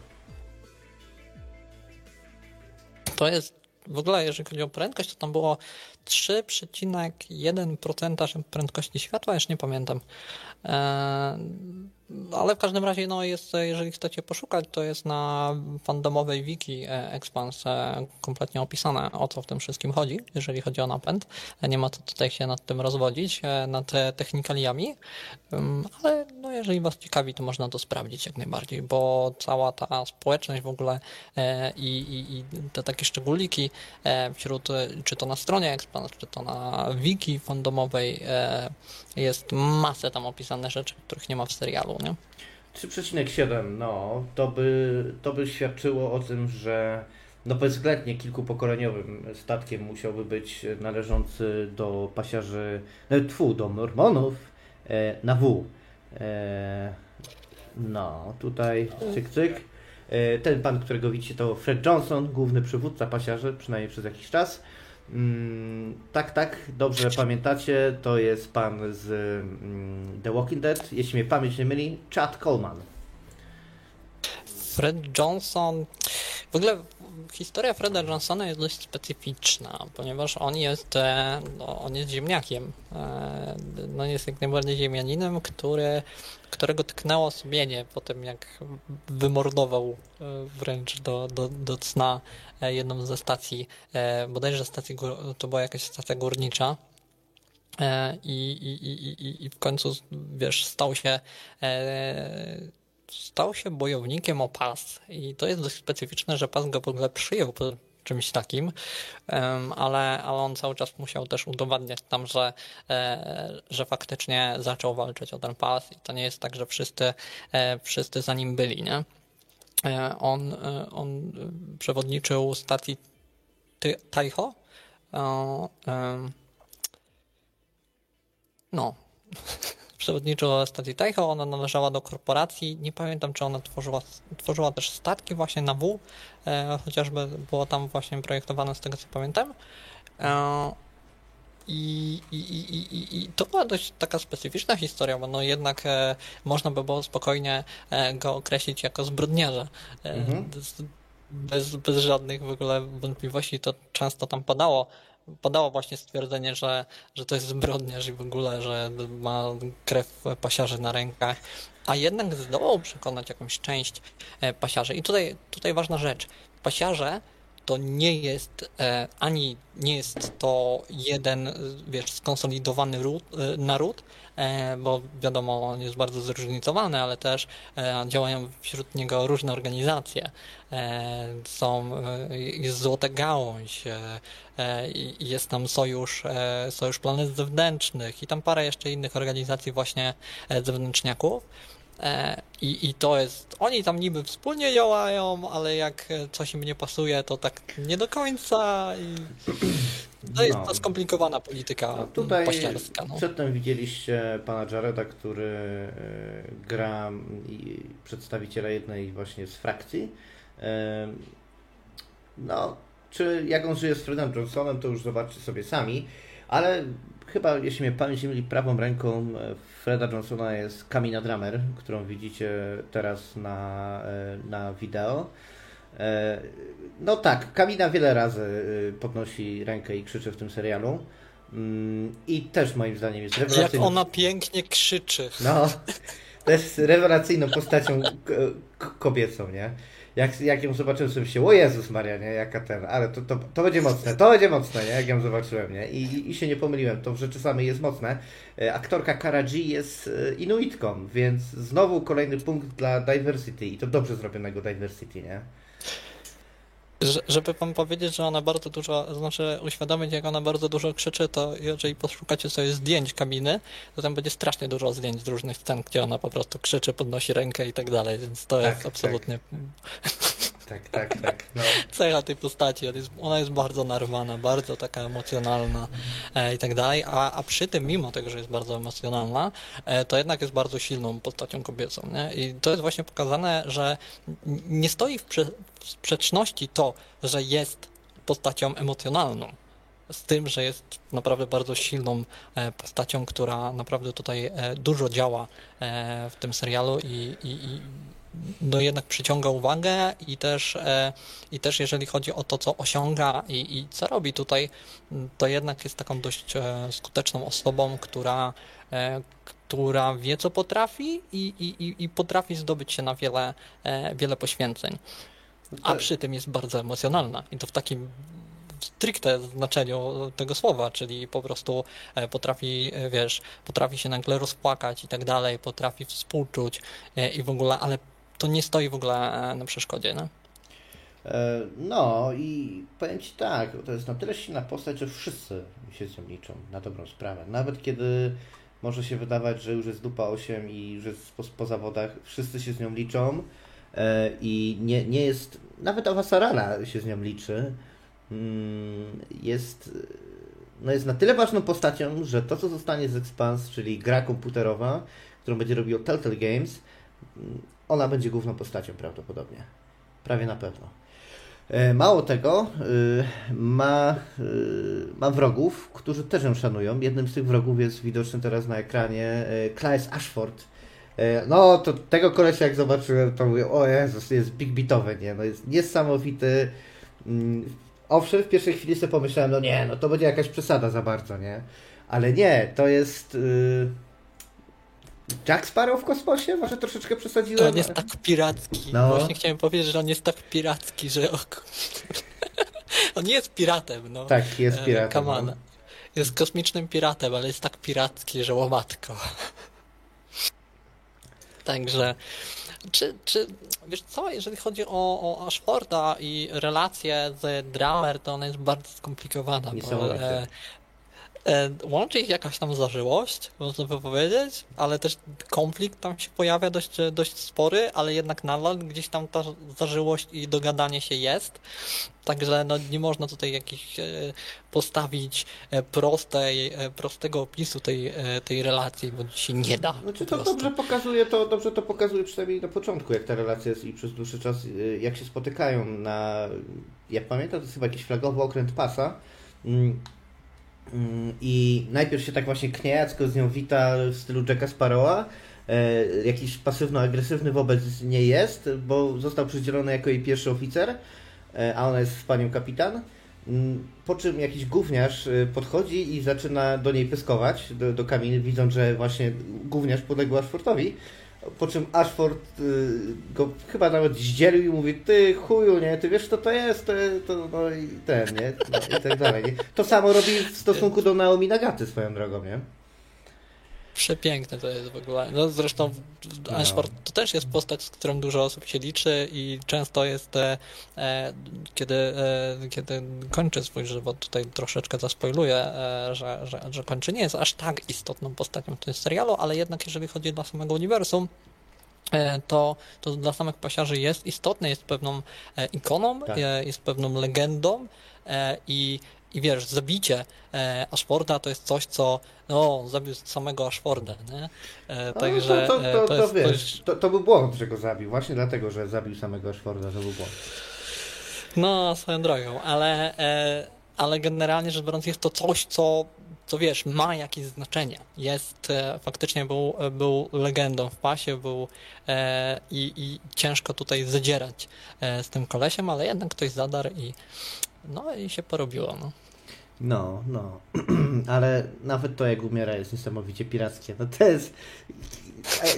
To jest w ogóle, jeżeli chodzi o prędkość, to tam było 3,1% prędkości światła, już nie pamiętam. E, ale w każdym razie, no jest, jeżeli chcecie poszukać, to jest na fandomowej wiki e, Expans e, kompletnie opisane, o co w tym wszystkim chodzi, jeżeli chodzi o napęd. Nie ma to tutaj się nad tym rozwodzić, nad technikaliami, ale no jeżeli Was ciekawi, to można to sprawdzić jak najbardziej, bo cała ta społeczność w ogóle i, i, i te takie szczególiki wśród, czy to na stronie Expans, czy to na wiki fandomowej jest masę tam opisane rzeczy, których nie ma w serialu, nie? 3,7, no, to by, to by świadczyło o tym, że no bezwzględnie kilkupokoleniowym statkiem musiałby być należący do pasiarzy, no, tfu, do mormonów e, na W. E, no, tutaj cyk, cyk. E, ten pan, którego widzicie, to Fred Johnson, główny przywódca pasiarzy, przynajmniej przez jakiś czas. Mm, tak, tak, dobrze pamiętacie, to jest pan z mm, The Walking Dead, jeśli mnie pamięć nie myli, Chad Coleman. Fred Johnson, w ogóle historia Freda Johnsona jest dość specyficzna, ponieważ on jest, e, no, on jest ziemniakiem. E, no jest jak najbardziej ziemianinem, który, którego tknęło sumienie po tym, jak wymordował e, wręcz do, do, do cna jedną ze stacji, bodajże stacji, to była jakaś stacja górnicza. I, i, i, i w końcu, wiesz, stał się stał się bojownikiem o pas i to jest dość specyficzne, że pas go w ogóle przyjął po czymś takim, ale, ale on cały czas musiał też udowadniać tam, że, e, że faktycznie zaczął walczyć o ten pas i to nie jest tak, że wszyscy, e, wszyscy za nim byli, nie? E, on, on przewodniczył stacji Taiho. No, przewodniczyła stacji Taiho, ona należała do korporacji, nie pamiętam czy ona tworzyła, tworzyła też statki właśnie na W, e, chociażby było tam właśnie projektowane z tego co pamiętam. E, i, i, i, i, I to była dość taka specyficzna historia, bo no jednak e, można by było spokojnie e, go określić jako zbrodniarza. E, mhm. bez, bez żadnych w ogóle wątpliwości to często tam padało padało właśnie stwierdzenie, że, że to jest zbrodniarz i w ogóle, że ma krew pasiarzy na rękach, a jednak zdołał przekonać jakąś część e, pasiarzy. I tutaj, tutaj ważna rzecz. Pasiarze to nie jest e, ani nie jest to jeden, wiesz, skonsolidowany ród, e, naród, e, bo wiadomo, on jest bardzo zróżnicowany, ale też e, działają wśród niego różne organizacje. E, są, e, jest Złota Gałąź, jest tam Sojusz, Sojusz Planet Zewnętrznych i tam parę jeszcze innych organizacji właśnie zewnętrzniaków. E, I, I to jest, oni tam niby wspólnie działają, ale jak coś im nie pasuje, to tak nie do końca i to jest no. to skomplikowana polityka no, tutaj paściarska. No. Przedtem widzieliście pana Jareda, który e, gra przedstawiciela jednej właśnie z frakcji. E, no, czy jak on żyje z Fredem Johnsonem, to już zobaczcie sobie sami, ale chyba, jeśli mnie pamięć nie myli, prawą ręką e, Freda Johnsona jest Kamina Drummer, którą widzicie teraz na, e, na wideo. E, no tak, Kamina wiele razy podnosi rękę i krzyczy w tym serialu. Mm, I też moim zdaniem jest rewelacyjną. Jak ona pięknie krzyczy. No, to jest rewelacyjną postacią kobiecą, nie? Jak, jak ją zobaczyłem sobie się, o Jezus Maria, nie, jaka ten, ale to, to, to będzie mocne, to będzie mocne, nie, jak ją zobaczyłem, nie, i, i się nie pomyliłem, to w rzeczy samej jest mocne. E, aktorka Kara G jest e, Inuitką, więc znowu kolejny punkt dla diversity i to dobrze zrobionego diversity, nie. Żeby wam powiedzieć, że ona bardzo dużo, znaczy uświadomić, jak ona bardzo dużo krzyczy, to jeżeli poszukacie sobie zdjęć kabiny, to tam będzie strasznie dużo zdjęć z różnych scen, gdzie ona po prostu krzyczy, podnosi rękę i tak dalej, więc to tak, jest tak. absolutnie... Tak, tak, tak. No. Cecha tej postaci, ona jest, ona jest bardzo narwana, bardzo taka emocjonalna e, i tak dalej, a, a przy tym, mimo tego, że jest bardzo emocjonalna, e, to jednak jest bardzo silną postacią kobiecą, nie? I to jest właśnie pokazane, że nie stoi w, prze, w sprzeczności to, że jest postacią emocjonalną, z tym, że jest naprawdę bardzo silną e, postacią, która naprawdę tutaj e, dużo działa e, w tym serialu i, i, i no jednak przyciąga uwagę i też, i też jeżeli chodzi o to, co osiąga i, i co robi tutaj, to jednak jest taką dość skuteczną osobą, która, która wie, co potrafi i, i, i potrafi zdobyć się na wiele, wiele poświęceń. A tak. przy tym jest bardzo emocjonalna i to w takim stricte znaczeniu tego słowa, czyli po prostu e, potrafi, e, wiesz, potrafi się nagle rozpłakać i tak dalej, potrafi współczuć e, i w ogóle, ale to nie stoi w ogóle na przeszkodzie, no? No i powiem Ci tak, to jest na tyle silna postać, że wszyscy się z nią liczą, na dobrą sprawę. Nawet kiedy może się wydawać, że już jest dupa 8 i już jest po, po zawodach, wszyscy się z nią liczą e, i nie, nie jest, nawet Awasarala się z nią liczy, mm, jest, no jest na tyle ważną postacią, że to co zostanie z Expanse, czyli gra komputerowa, którą będzie robił Telltale Games, ona będzie główną postacią prawdopodobnie. Prawie na pewno. E, mało tego, e, ma, e, ma wrogów, którzy też ją szanują. Jednym z tych wrogów jest widoczny teraz na ekranie Claes Ashford. No, to tego kolesia jak zobaczyłem, to mówię, o Jezus, jest big beatowy, nie? No jest niesamowity. Mm, owszem, w pierwszej chwili sobie pomyślałem, no nie, no to będzie jakaś przesada za bardzo, nie? Ale nie, to jest... Yy Jack Sparrow w kosmosie? Może troszeczkę przesadziłem? On jest tak piracki. No. Właśnie chciałem powiedzieć, że on jest tak piracki, że on nie jest piratem, no. Tak, jest e, piratem. Come no. Jest kosmicznym piratem, ale jest tak piracki, że łomatko. Także, czy, czy, wiesz co, jeżeli chodzi o, o Ashforda i relację z Dramer, to ona jest bardzo skomplikowana. Bo, E, łączy ich jakaś tam zażyłość, można by powiedzieć, ale też konflikt tam się pojawia dość, dość spory, ale jednak nadal gdzieś tam ta zażyłość i dogadanie się jest. Także no, nie można tutaj jakiś e, postawić e, prostej, prostego opisu tej, tej relacji, bo się nie da. Znaczy to dobrze pokazuje, to dobrze to pokazuje przynajmniej na początku, jak ta relacja jest i przez dłuższy czas, jak się spotykają na, jak pamiętam, to jest chyba jakiś flagowy okręt pasa Mm, I najpierw się tak właśnie kniejacko z nią wita w stylu Jacka Sparrowa. E, jakiś pasywno-agresywny wobec nie jest, bo został przydzielony jako jej pierwszy oficer, e, a ona jest panią kapitan. Mm, po czym jakiś gówniarz e, podchodzi i zaczyna do niej pyskować, do, do widząc, że właśnie gówniarz podległ Ashfordowi. Po czym Ashford y, go chyba nawet zdzielił i mówi, ty chuju, nie, ty wiesz co to jest, to, to no i ten, nie, no, i tak dalej. Nie? To samo robi w stosunku do Naomi Nagaty swoją drogą, nie? Przepiękne to jest w ogóle. No zresztą Ashford no. to też jest postać, z którą dużo osób się liczy i często jest, e, e kiedy, e, kiedy kończy swój żywot, tutaj troszeczkę zaspoiluję, e, że, że, że kończy, nie jest aż tak istotną postacią w tym serialu, ale jednak jeżeli chodzi dla samego uniwersum, e, to, to dla samych pasiarzy jest istotne, jest pewną e, ikoną, tak. jest pewną legendą i i wiesz, zabicie e, Ashforda to jest coś, co no, zabił samego Ashforda, nie? E, także to, to, to, to, jest wiesz, to, to był błąd, że go zabił. Właśnie dlatego, że zabił samego Ashforda, to był błąd. No, swoją drogą, ale, e, ale generalnie rzecz biorąc jest to coś, co co wiesz, ma jakieś znaczenie. Jest, e, faktycznie był, był legendą w pasie, był e, i, i ciężko tutaj zadzierać e, z tym kolesiem, ale jednak ktoś zadarł i no i się porobiło. No. No, no. Ale nawet to, jak umiera, jest niesamowicie pirackie. No to jest.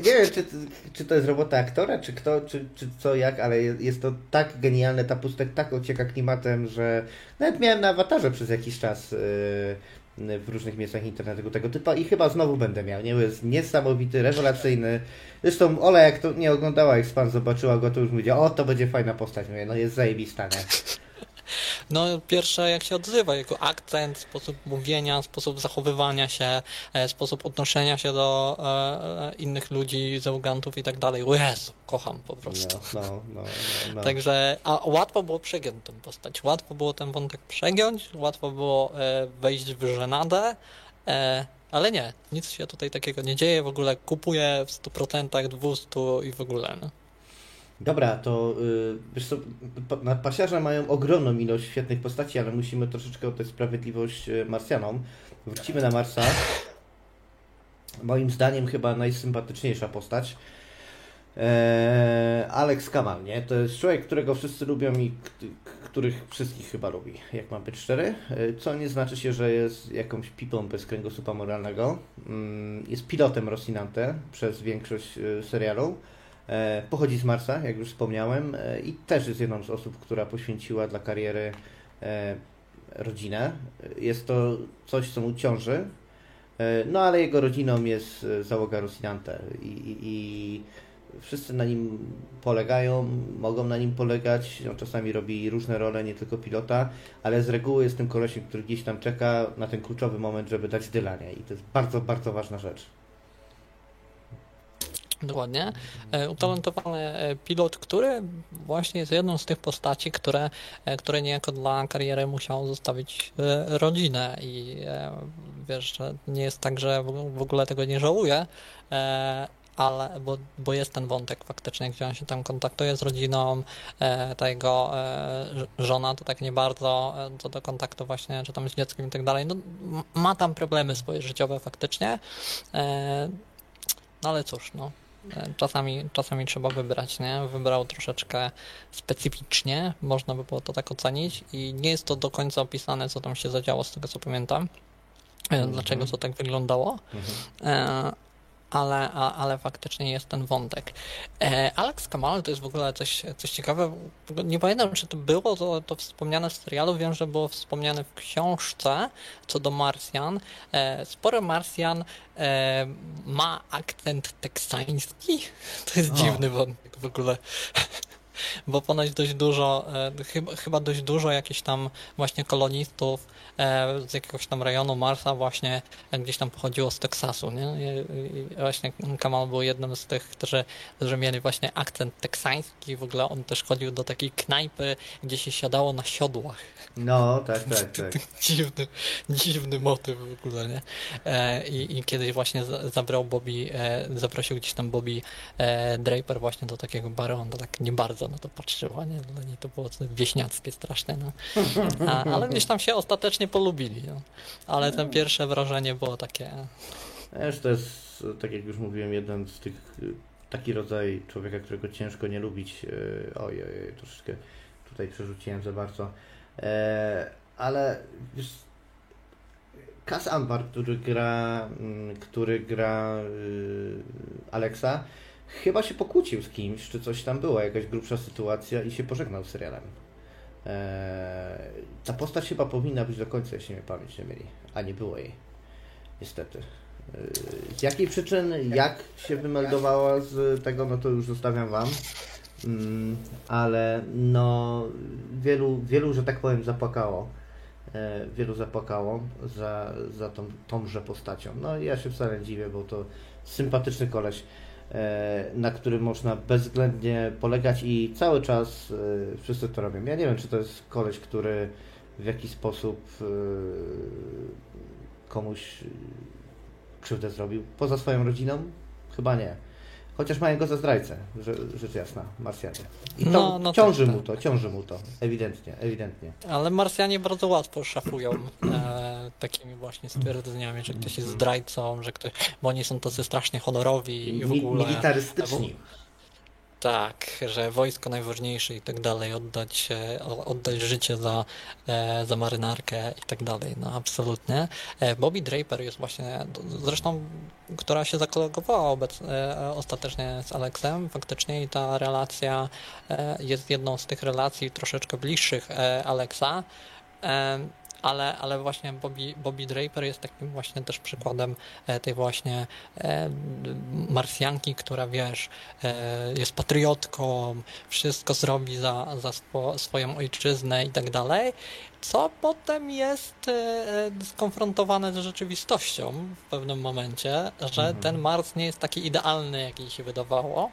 Nie wiem, czy, czy to jest robota aktora, czy kto, czy, czy co, jak, ale jest to tak genialne, ta pustek tak ocieka klimatem, że nawet miałem na awatarze przez jakiś czas yy, w różnych miejscach internetu tego typu i chyba znowu będę miał. Nie? Jest niesamowity, rewelacyjny. Zresztą Ola, jak to nie oglądała, jak pan zobaczyła go, to już mówi, o, to będzie fajna postać. Mówię, no jest zajebista, nie? No pierwsze jak się odzywa, jego akcent, sposób mówienia, sposób zachowywania się, e, sposób odnoszenia się do e, e, innych ludzi, załogantów i tak dalej. Jezu, kocham po prostu. No, no, no, no, Także, a łatwo było przegiąć tę postać, łatwo było ten wątek przegiąć, łatwo było e, wejść w żenadę, e, ale nie, nic się tutaj takiego nie dzieje, w ogóle kupuję w 100%, 200 i w ogóle. No. Dobra, to yy, wiesz co, na pasiarza mają ogromną ilość świetnych postaci, ale musimy troszeczkę oddać sprawiedliwość y, Marsjanom. Wrócimy na Marsa. Moim zdaniem chyba najsympatyczniejsza postać. Eee, Alex Kamal, nie? To jest człowiek, którego wszyscy lubią i których wszystkich chyba lubi, jak mam być szczery. E, co nie znaczy się, że jest jakąś pipą bez kręgosłupa moralnego. Mm, jest pilotem Rosinante przez większość y, serialu. E, pochodzi z Marsa, jak już wspomniałem, e, i też jest jedną z osób, która poświęciła dla kariery e, rodzinę. Jest to coś, co mu ciąży, no ale jego rodziną jest załoga Rosinante i, i, i wszyscy na nim polegają, mogą na nim polegać. On czasami robi różne role, nie tylko pilota, ale z reguły jest tym kolesiem, który gdzieś tam czeka na ten kluczowy moment, żeby dać dylanie i to jest bardzo, bardzo ważna rzecz. Dokładnie. E, utalentowany e, pilot, który właśnie jest jedną z tych postaci, które, e, które niejako dla kariery musiał zostawić rodzinę. I wiesz, że nie jest tak, że w ogóle tego nie żałuje, ale bo, bo jest ten wątek faktycznie, gdzie on się tam kontaktuje z rodziną, ta jego żona to tak nie bardzo co do kontaktu właśnie, czy tam z dzieckiem i tak dalej, no, ma tam problemy swoje życiowe faktycznie, no ale cóż, no, czasami, czasami trzeba wybrać, nie? Wybrał troszeczkę specyficznie, można by było to tak ocenić i nie jest to do końca opisane, co tam się zadziało, z tego co pamiętam. -hmm. Dlaczego to tak wyglądało. Mm -hmm ale, ale faktycznie jest ten wątek. E, Alex Kamal to jest w ogóle coś, coś ciekawe. Nie pamiętam, czy to było to, to wspomniane w serialu. Wiem, że było wspomniane w książce co do Marsjan. E, sporo Marsjan e, ma akcent teksański. To jest o. dziwny wątek w ogóle bo ponoć dość dużo, chyba, chyba dość dużo jakichś tam właśnie kolonistów z jakiegoś tam rejonu Marsa właśnie gdzieś tam pochodziło z Teksasu, nie? I właśnie Kamal był jednym z tych, którzy, którzy mieli właśnie akcent teksański, w ogóle on też chodził do takiej knajpy, gdzie się siadało na siodłach. No, tak, tak, tak. dziwny, dziwny motyw w ogóle, nie? E, I, i kiedyś właśnie zabrał Bobby, zaprosił gdzieś tam Bobby Draper właśnie do takiego baru, on tak nie bardzo na to patrzyła, nie? Dla niej to było wieśniackie straszne, no. A, ale gdzieś tam się ostatecznie polubili, no. Ale to pierwsze wrażenie było takie... Wiesz, to jest, tak jak już mówiłem, jeden z tych, taki rodzaj człowieka, którego ciężko nie lubić. E, oj, oj, troszeczkę tutaj przerzuciłem za bardzo. E, ale wiesz, Kas Ambar, który gra, mm, który gra y, Alexa, chyba się pokłócił z kimś, czy coś tam była, jakaś grubsza sytuacja i się pożegnał z serialem. Eee, ta postać chyba powinna być do końca, jeśli mnie pamięć nie mieli, a nie było jej. Niestety. Eee, z jakiej przyczyn, jak się wymeldowała z tego, no to już zostawiam Wam. Mm, ale no, wielu, wielu, że tak powiem, zapłakało. Eee, wielu zapłakało za, za tą, tąże postacią. No ja się wcale dziwię, bo to sympatyczny koleś. E, na którym można bezwzględnie polegać i cały czas e, wszyscy to robią. Ja nie wiem, czy to jest koleś, który w jakiś sposób e, komuś krzywdę zrobił poza swoją rodziną? Chyba nie. Chociaż mają go za zdrajcę, rzecz jasna, Marsjanie. I to no, no ciąży tak, mu to, tak. ciąży mu to, ewidentnie, ewidentnie. Ale Marsjanie bardzo łatwo szafują e, takimi właśnie stwierdzeniami, że ktoś jest zdrajcą, że ktoś, bo oni są tacy strasznie honorowi i w ogóle... Militarystyczni. Tak, że wojsko najważniejsze i tak dalej, oddać, oddać życie za, e, za marynarkę i tak dalej, no absolutnie. E, Bobby Draper jest właśnie, zresztą, która się zakolegowała e, ostatecznie z Alexem, faktycznie i ta relacja jest jedną z tych relacji troszeczkę bliższych Alexa ale, ale właśnie Bobby, Bobby Draper jest takim właśnie też przykładem e, tej właśnie e, Marsjanki, która wiesz, e, jest patriotką, wszystko zrobi za, za spo, swoją ojczyznę i tak dalej, co potem jest skonfrontowane z rzeczywistością w pewnym momencie, że mhm. ten Mars nie jest taki idealny, jaki się wydawało,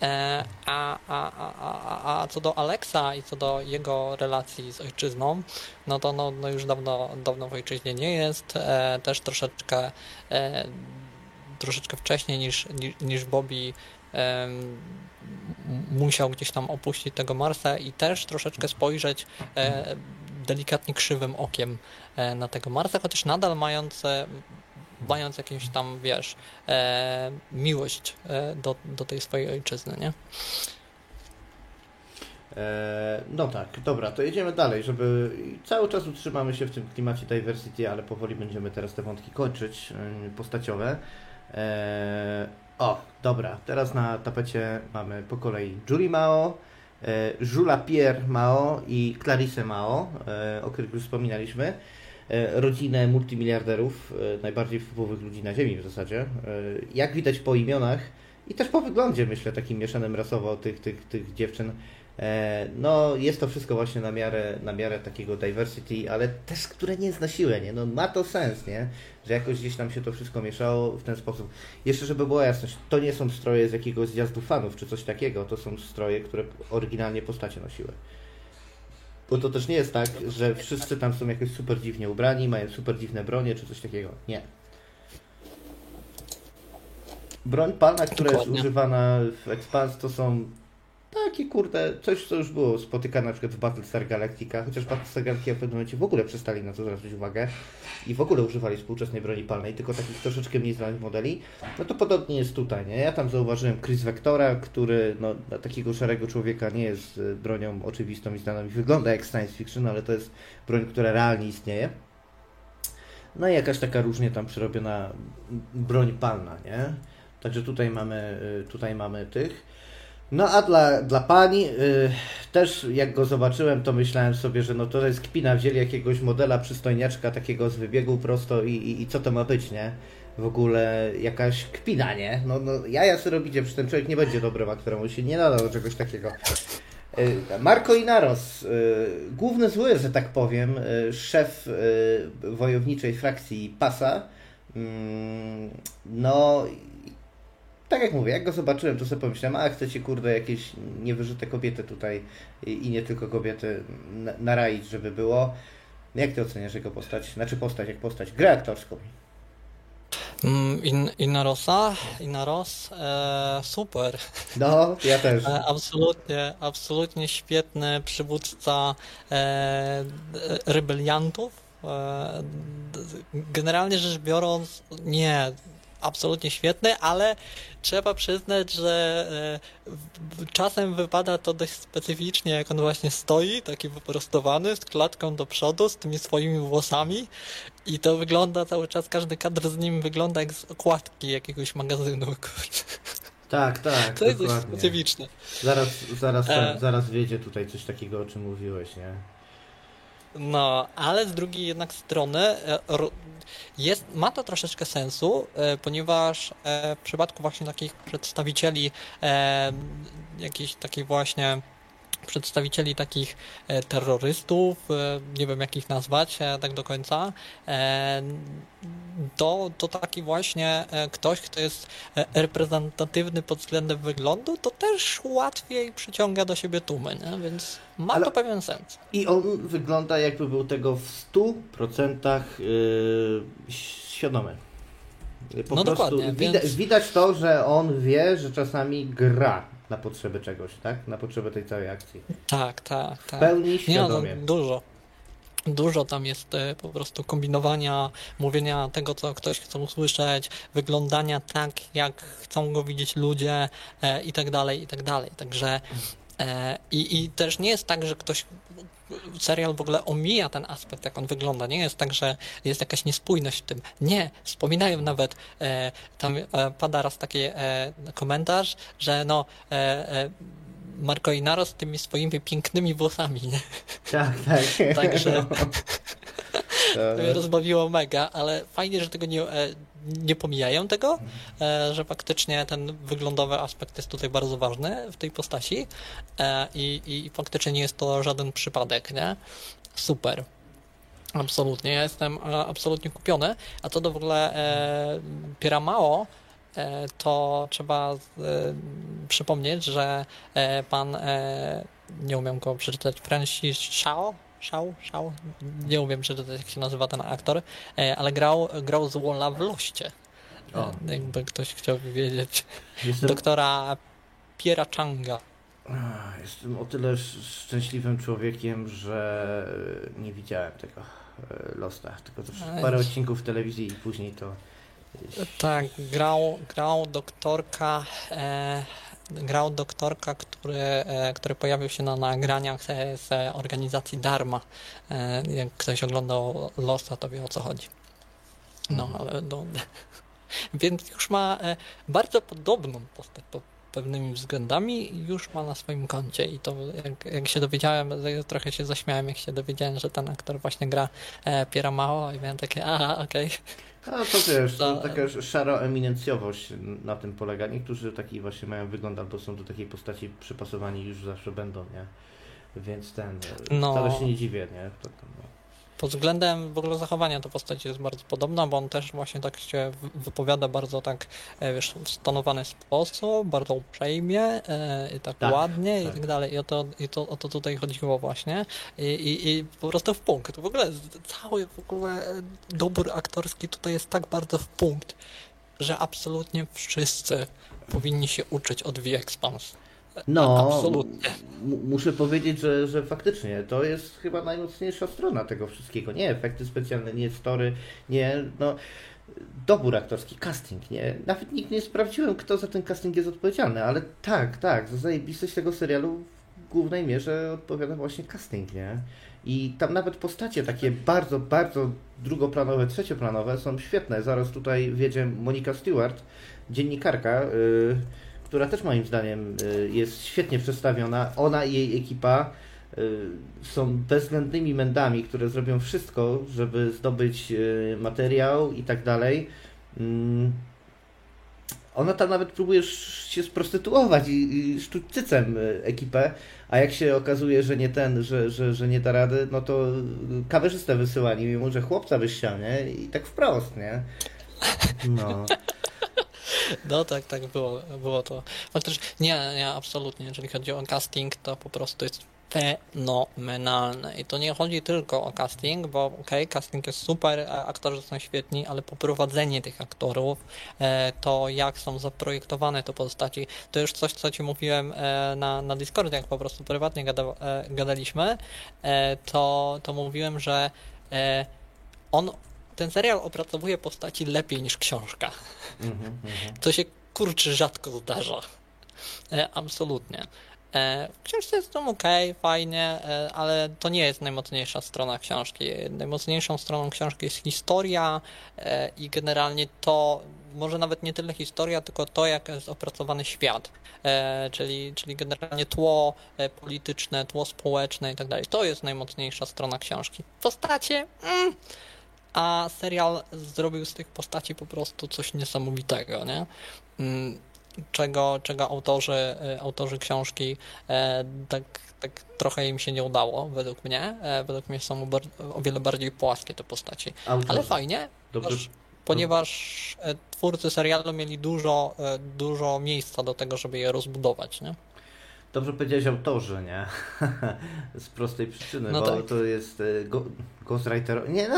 a, a, a, a, co do Alexa i co do jego relacji z ojczyzną, no to no, no już dawno, dawno w ojczyźnie nie jest. E, też troszeczkę, e, troszeczkę wcześniej niż, niż Bobby musiał gdzieś tam opuścić tego Marsa i też troszeczkę spojrzeć delikatnie krzywym okiem na tego Marsa, chociaż nadal mając mając jakąś tam, wiesz, e, miłość e, do, do tej swojej ojczyzny, nie? E, no tak, dobra, to jedziemy dalej, żeby cały czas utrzymamy się w tym klimacie diversity, ale powoli będziemy teraz te wątki kończyć e, postaciowe. O, dobra, teraz na tapecie mamy po kolei Julie Mao, Jula Pierre Mao i Clarisse Mao, o których już wspominaliśmy. E, rodzinę multimiliarderów, e, najbardziej wpływowych ludzi na Ziemi w zasadzie. E, jak widać po imionach i też po wyglądzie, myślę, takim mieszanym rasowo tych, tych, tych dziewczyn, no, jest to wszystko właśnie na miarę, na miarę takiego diversity, ale też, które nie jest na siłę, nie? No, ma to sens, nie? Że jakoś gdzieś nam się to wszystko mieszało w ten sposób. Jeszcze, żeby była jasność, to nie są stroje z jakiegoś zjazdu fanów czy coś takiego, to są stroje, które oryginalnie postacie nosiły. Bo to też nie jest tak, że wszyscy tam są jakoś super dziwnie ubrani, mają super dziwne bronie czy coś takiego. Nie. Broń palna, która Dokładnie. jest używana w Expans to są takie kurde, coś co już było spotykane na przykład w Battlestar Galactica, chociaż Battlestar Galactica w pewnym momencie w ogóle przestali na to zwracać uwagę i w ogóle używali współczesnej broni palnej, tylko takich troszeczkę mniej znanych modeli, no to podobnie jest tutaj, nie? Ja tam zauważyłem Chris Vectora, który no, dla takiego szarego człowieka nie jest e, bronią oczywistą i znaną i wygląda jak science fiction, ale to jest broń, która realnie istnieje. No i jakaś taka różnie tam przerobiona broń palna, nie? Także tutaj mamy, y, tutaj mamy tych. No a dla, dla pani yy, też jak go zobaczyłem, to myślałem sobie, że no to jest kpina, wzięli jakiegoś modela przystojniaczka takiego z wybiegu prosto i, i, i co to ma być, nie? W ogóle jakaś kpina, nie? No, no ja sobie robicie, przy ten człowiek nie będzie dobrym aktorem, on się nie nada do czegoś takiego. Yy, Marco Inaros, yy, główny zły, że tak powiem, yy, szef wojowniczej frakcji PASA, mm, no tak jak mówię, jak go zobaczyłem, to sobie pomyślałem, a chcecie kurde jakieś niewyżyte kobiety tutaj i, nie tylko kobiety naraić, żeby było. Jak ty oceniasz jego postać? Znaczy postać jak postać, grę aktorską. Mm, In, Inarosa, Inaros, e, super. No, ja też. E, absolutnie, absolutnie świetny przywódca e, rebeliantów. E, generalnie rzecz biorąc, nie, absolutnie świetny, ale trzeba przyznać, że e, czasem wypada to dość specyficznie, jak on właśnie stoi, taki wyprostowany, z klatką do przodu, z tymi swoimi włosami i to wygląda cały czas, każdy kadr z nim wygląda jak z okładki jakiegoś magazynu. Tak, tak. To jest dość specyficzne. Zaraz, zaraz, e... zaraz wiedzie tutaj coś takiego, o czym mówiłeś, nie? No, ale z drugiej jednak strony e, jest, ma to troszeczkę sensu, e, ponieważ e, w przypadku właśnie takich przedstawicieli jakiejś takiej właśnie przedstawicieli takich e, terrorystów, e, nie wiem jak ich nazwać e, tak do końca, to, to taki właśnie ktoś, kto jest reprezentatywny pod względem wyglądu, to też łatwiej przyciąga do siebie tłumy, nie? więc ma Ale... to pewien sens. I on wygląda jakby był tego w 100% yy, świadomy. Po no prostu dokładnie, widać, więc... widać to, że on wie, że czasami gra na potrzeby czegoś, tak? Na potrzeby tej całej akcji. Tak, tak, tak. W pełni świadomie. Nie, no, dużo. Dużo tam jest e, po prostu kombinowania, mówienia tego, co ktoś chce usłyszeć, wyglądania tak, jak chcą go widzieć ludzie e, i tak dalej, i tak dalej. Także e, i, i też nie jest tak, że ktoś serial w ogóle omija ten aspekt, jak on wygląda. Nie jest tak, że jest jakaś niespójność w tym. Nie, wspominają nawet, e, tam e, pada raz taki e, komentarz, że no e, e Marco Inaro z tymi swoimi pięknymi włosami. Nie? Tak, tak. Także to mnie rozbawiło mega, ale fajnie, że tego nie, e, nie pomijają tego, e, że faktycznie ten wyglądowy aspekt jest tutaj bardzo ważny w tej postaci e, i, i faktycznie nie jest to żaden przypadek, nie? Super. Absolutnie, ja jestem absolutnie kupiony, a co do w ogóle e, Piramao, to trzeba przypomnieć, że pan, nie umiem go przeczytać, Francis Shao, Szał, Szał, nie umiem, czy to jak się nazywa ten aktor, e, ale grał, grał z Walla w Loście. O. E, jakby ktoś chciał wiedzieć. Jestem... Doktora Piera Changa. Jestem o tyle szczęśliwym człowiekiem, że nie widziałem tego e, Losta, tylko to parę odcinków w telewizji i później to... Tak, grał, grał doktorka e, grał doktorka, który, e, który pojawił się na nagraniach z organizacji Dharma. E, jak ktoś oglądał Losa, to wie o co chodzi. No, mhm. ale no, więc już ma e, bardzo podobną postać pod pewnymi względami już ma na swoim koncie i to jak, jak się dowiedziałem, trochę się zaśmiałem jak się dowiedziałem, że ten aktor właśnie gra Piera Mao i miałem takie, aha, okej. Okay. A to wiesz, to taka szara eminencjowość na tym polega. Niektórzy taki właśnie mają wygląd, albo są do takiej postaci przypasowani już zawsze będą, nie? Więc ten, no. wcale się nie dziwię, nie? To, to, no. Pod względem w ogóle zachowania to postać jest bardzo podobna, bo on też właśnie tak się wypowiada bardzo tak, e, wiesz, w stonowany sposób, bardzo uprzejmie, e, i tak, tak ładnie tak. i tak dalej. I o to, i to, o to tutaj chodziło właśnie. I, i, I po prostu w punkt. W ogóle cały w ogóle dobór aktorski tutaj jest tak bardzo w punkt, że absolutnie wszyscy powinni się uczyć od V-Expanse. No, absolutnie. Muszę powiedzieć, że, że faktycznie to jest chyba najmocniejsza strona tego wszystkiego. Nie efekty specjalne, nie story, nie, no, dobór aktorski, casting, nie? Nawet nikt nie sprawdziłem, kto za ten casting jest odpowiedzialny, ale tak, tak, za zajebistość tego serialu w głównej mierze odpowiada właśnie casting, nie? I tam nawet postacie takie bardzo, bardzo drugoplanowe, trzecioplanowe są świetne. Zaraz tutaj wiedzie Monika Stewart, dziennikarka, yy, która też moim zdaniem y, jest świetnie przedstawiona. Ona i jej ekipa y, są bezwzględnymi mędami, które zrobią wszystko, żeby zdobyć y, materiał i tak dalej. Mm. Ona tam nawet próbuje się sprostytuować i, i sztuć cycem ekipę, a jak się okazuje, że nie ten, że, że, że nie da rady, no to kamerzystę wysyłani, mimo że chłopca wyściał, nie? I tak wprost, nie? No. No tak, tak było, było to. Faktycznie, nie, nie, absolutnie. Jeżeli chodzi o casting, to po prostu jest fenomenalne. I to nie chodzi tylko o casting, bo okej, okay, casting jest super, aktorzy są świetni, ale poprowadzenie tych aktorów, e, to jak są zaprojektowane te postaci, to już coś, co Ci mówiłem e, na, na Discordzie, jak po prostu prywatnie gada, e, gadaliśmy, to, to mówiłem, że on ten serial opracowuje postaci lepiej niż książka. Mm -hmm, to się kurczy rzadko zdarza. E, absolutnie. E, w książce jest to ok, fajnie, e, ale to nie jest najmocniejsza strona książki. Najmocniejszą stroną książki jest historia e, i generalnie to, może nawet nie tyle historia, tylko to, jak jest opracowany świat, e, czyli, czyli generalnie tło e, polityczne, tło społeczne i tak dalej. To jest najmocniejsza strona książki. Postacie. Mm, a serial zrobił z tych postaci po prostu coś niesamowitego, nie? Mm, czego, czego autorzy, e, autorzy książki e, tak, tak trochę im się nie udało, według mnie. E, według mnie są o wiele bardziej płaskie te postaci. Autorzy. Ale fajnie, Dobrze. ponieważ twórcy serialu mieli dużo, dużo miejsca do tego, żeby je rozbudować, nie? Dobrze powiedziałeś autorzy, nie? Z prostej przyczyny, no bo tak. to jest Ghostwriter. Nie,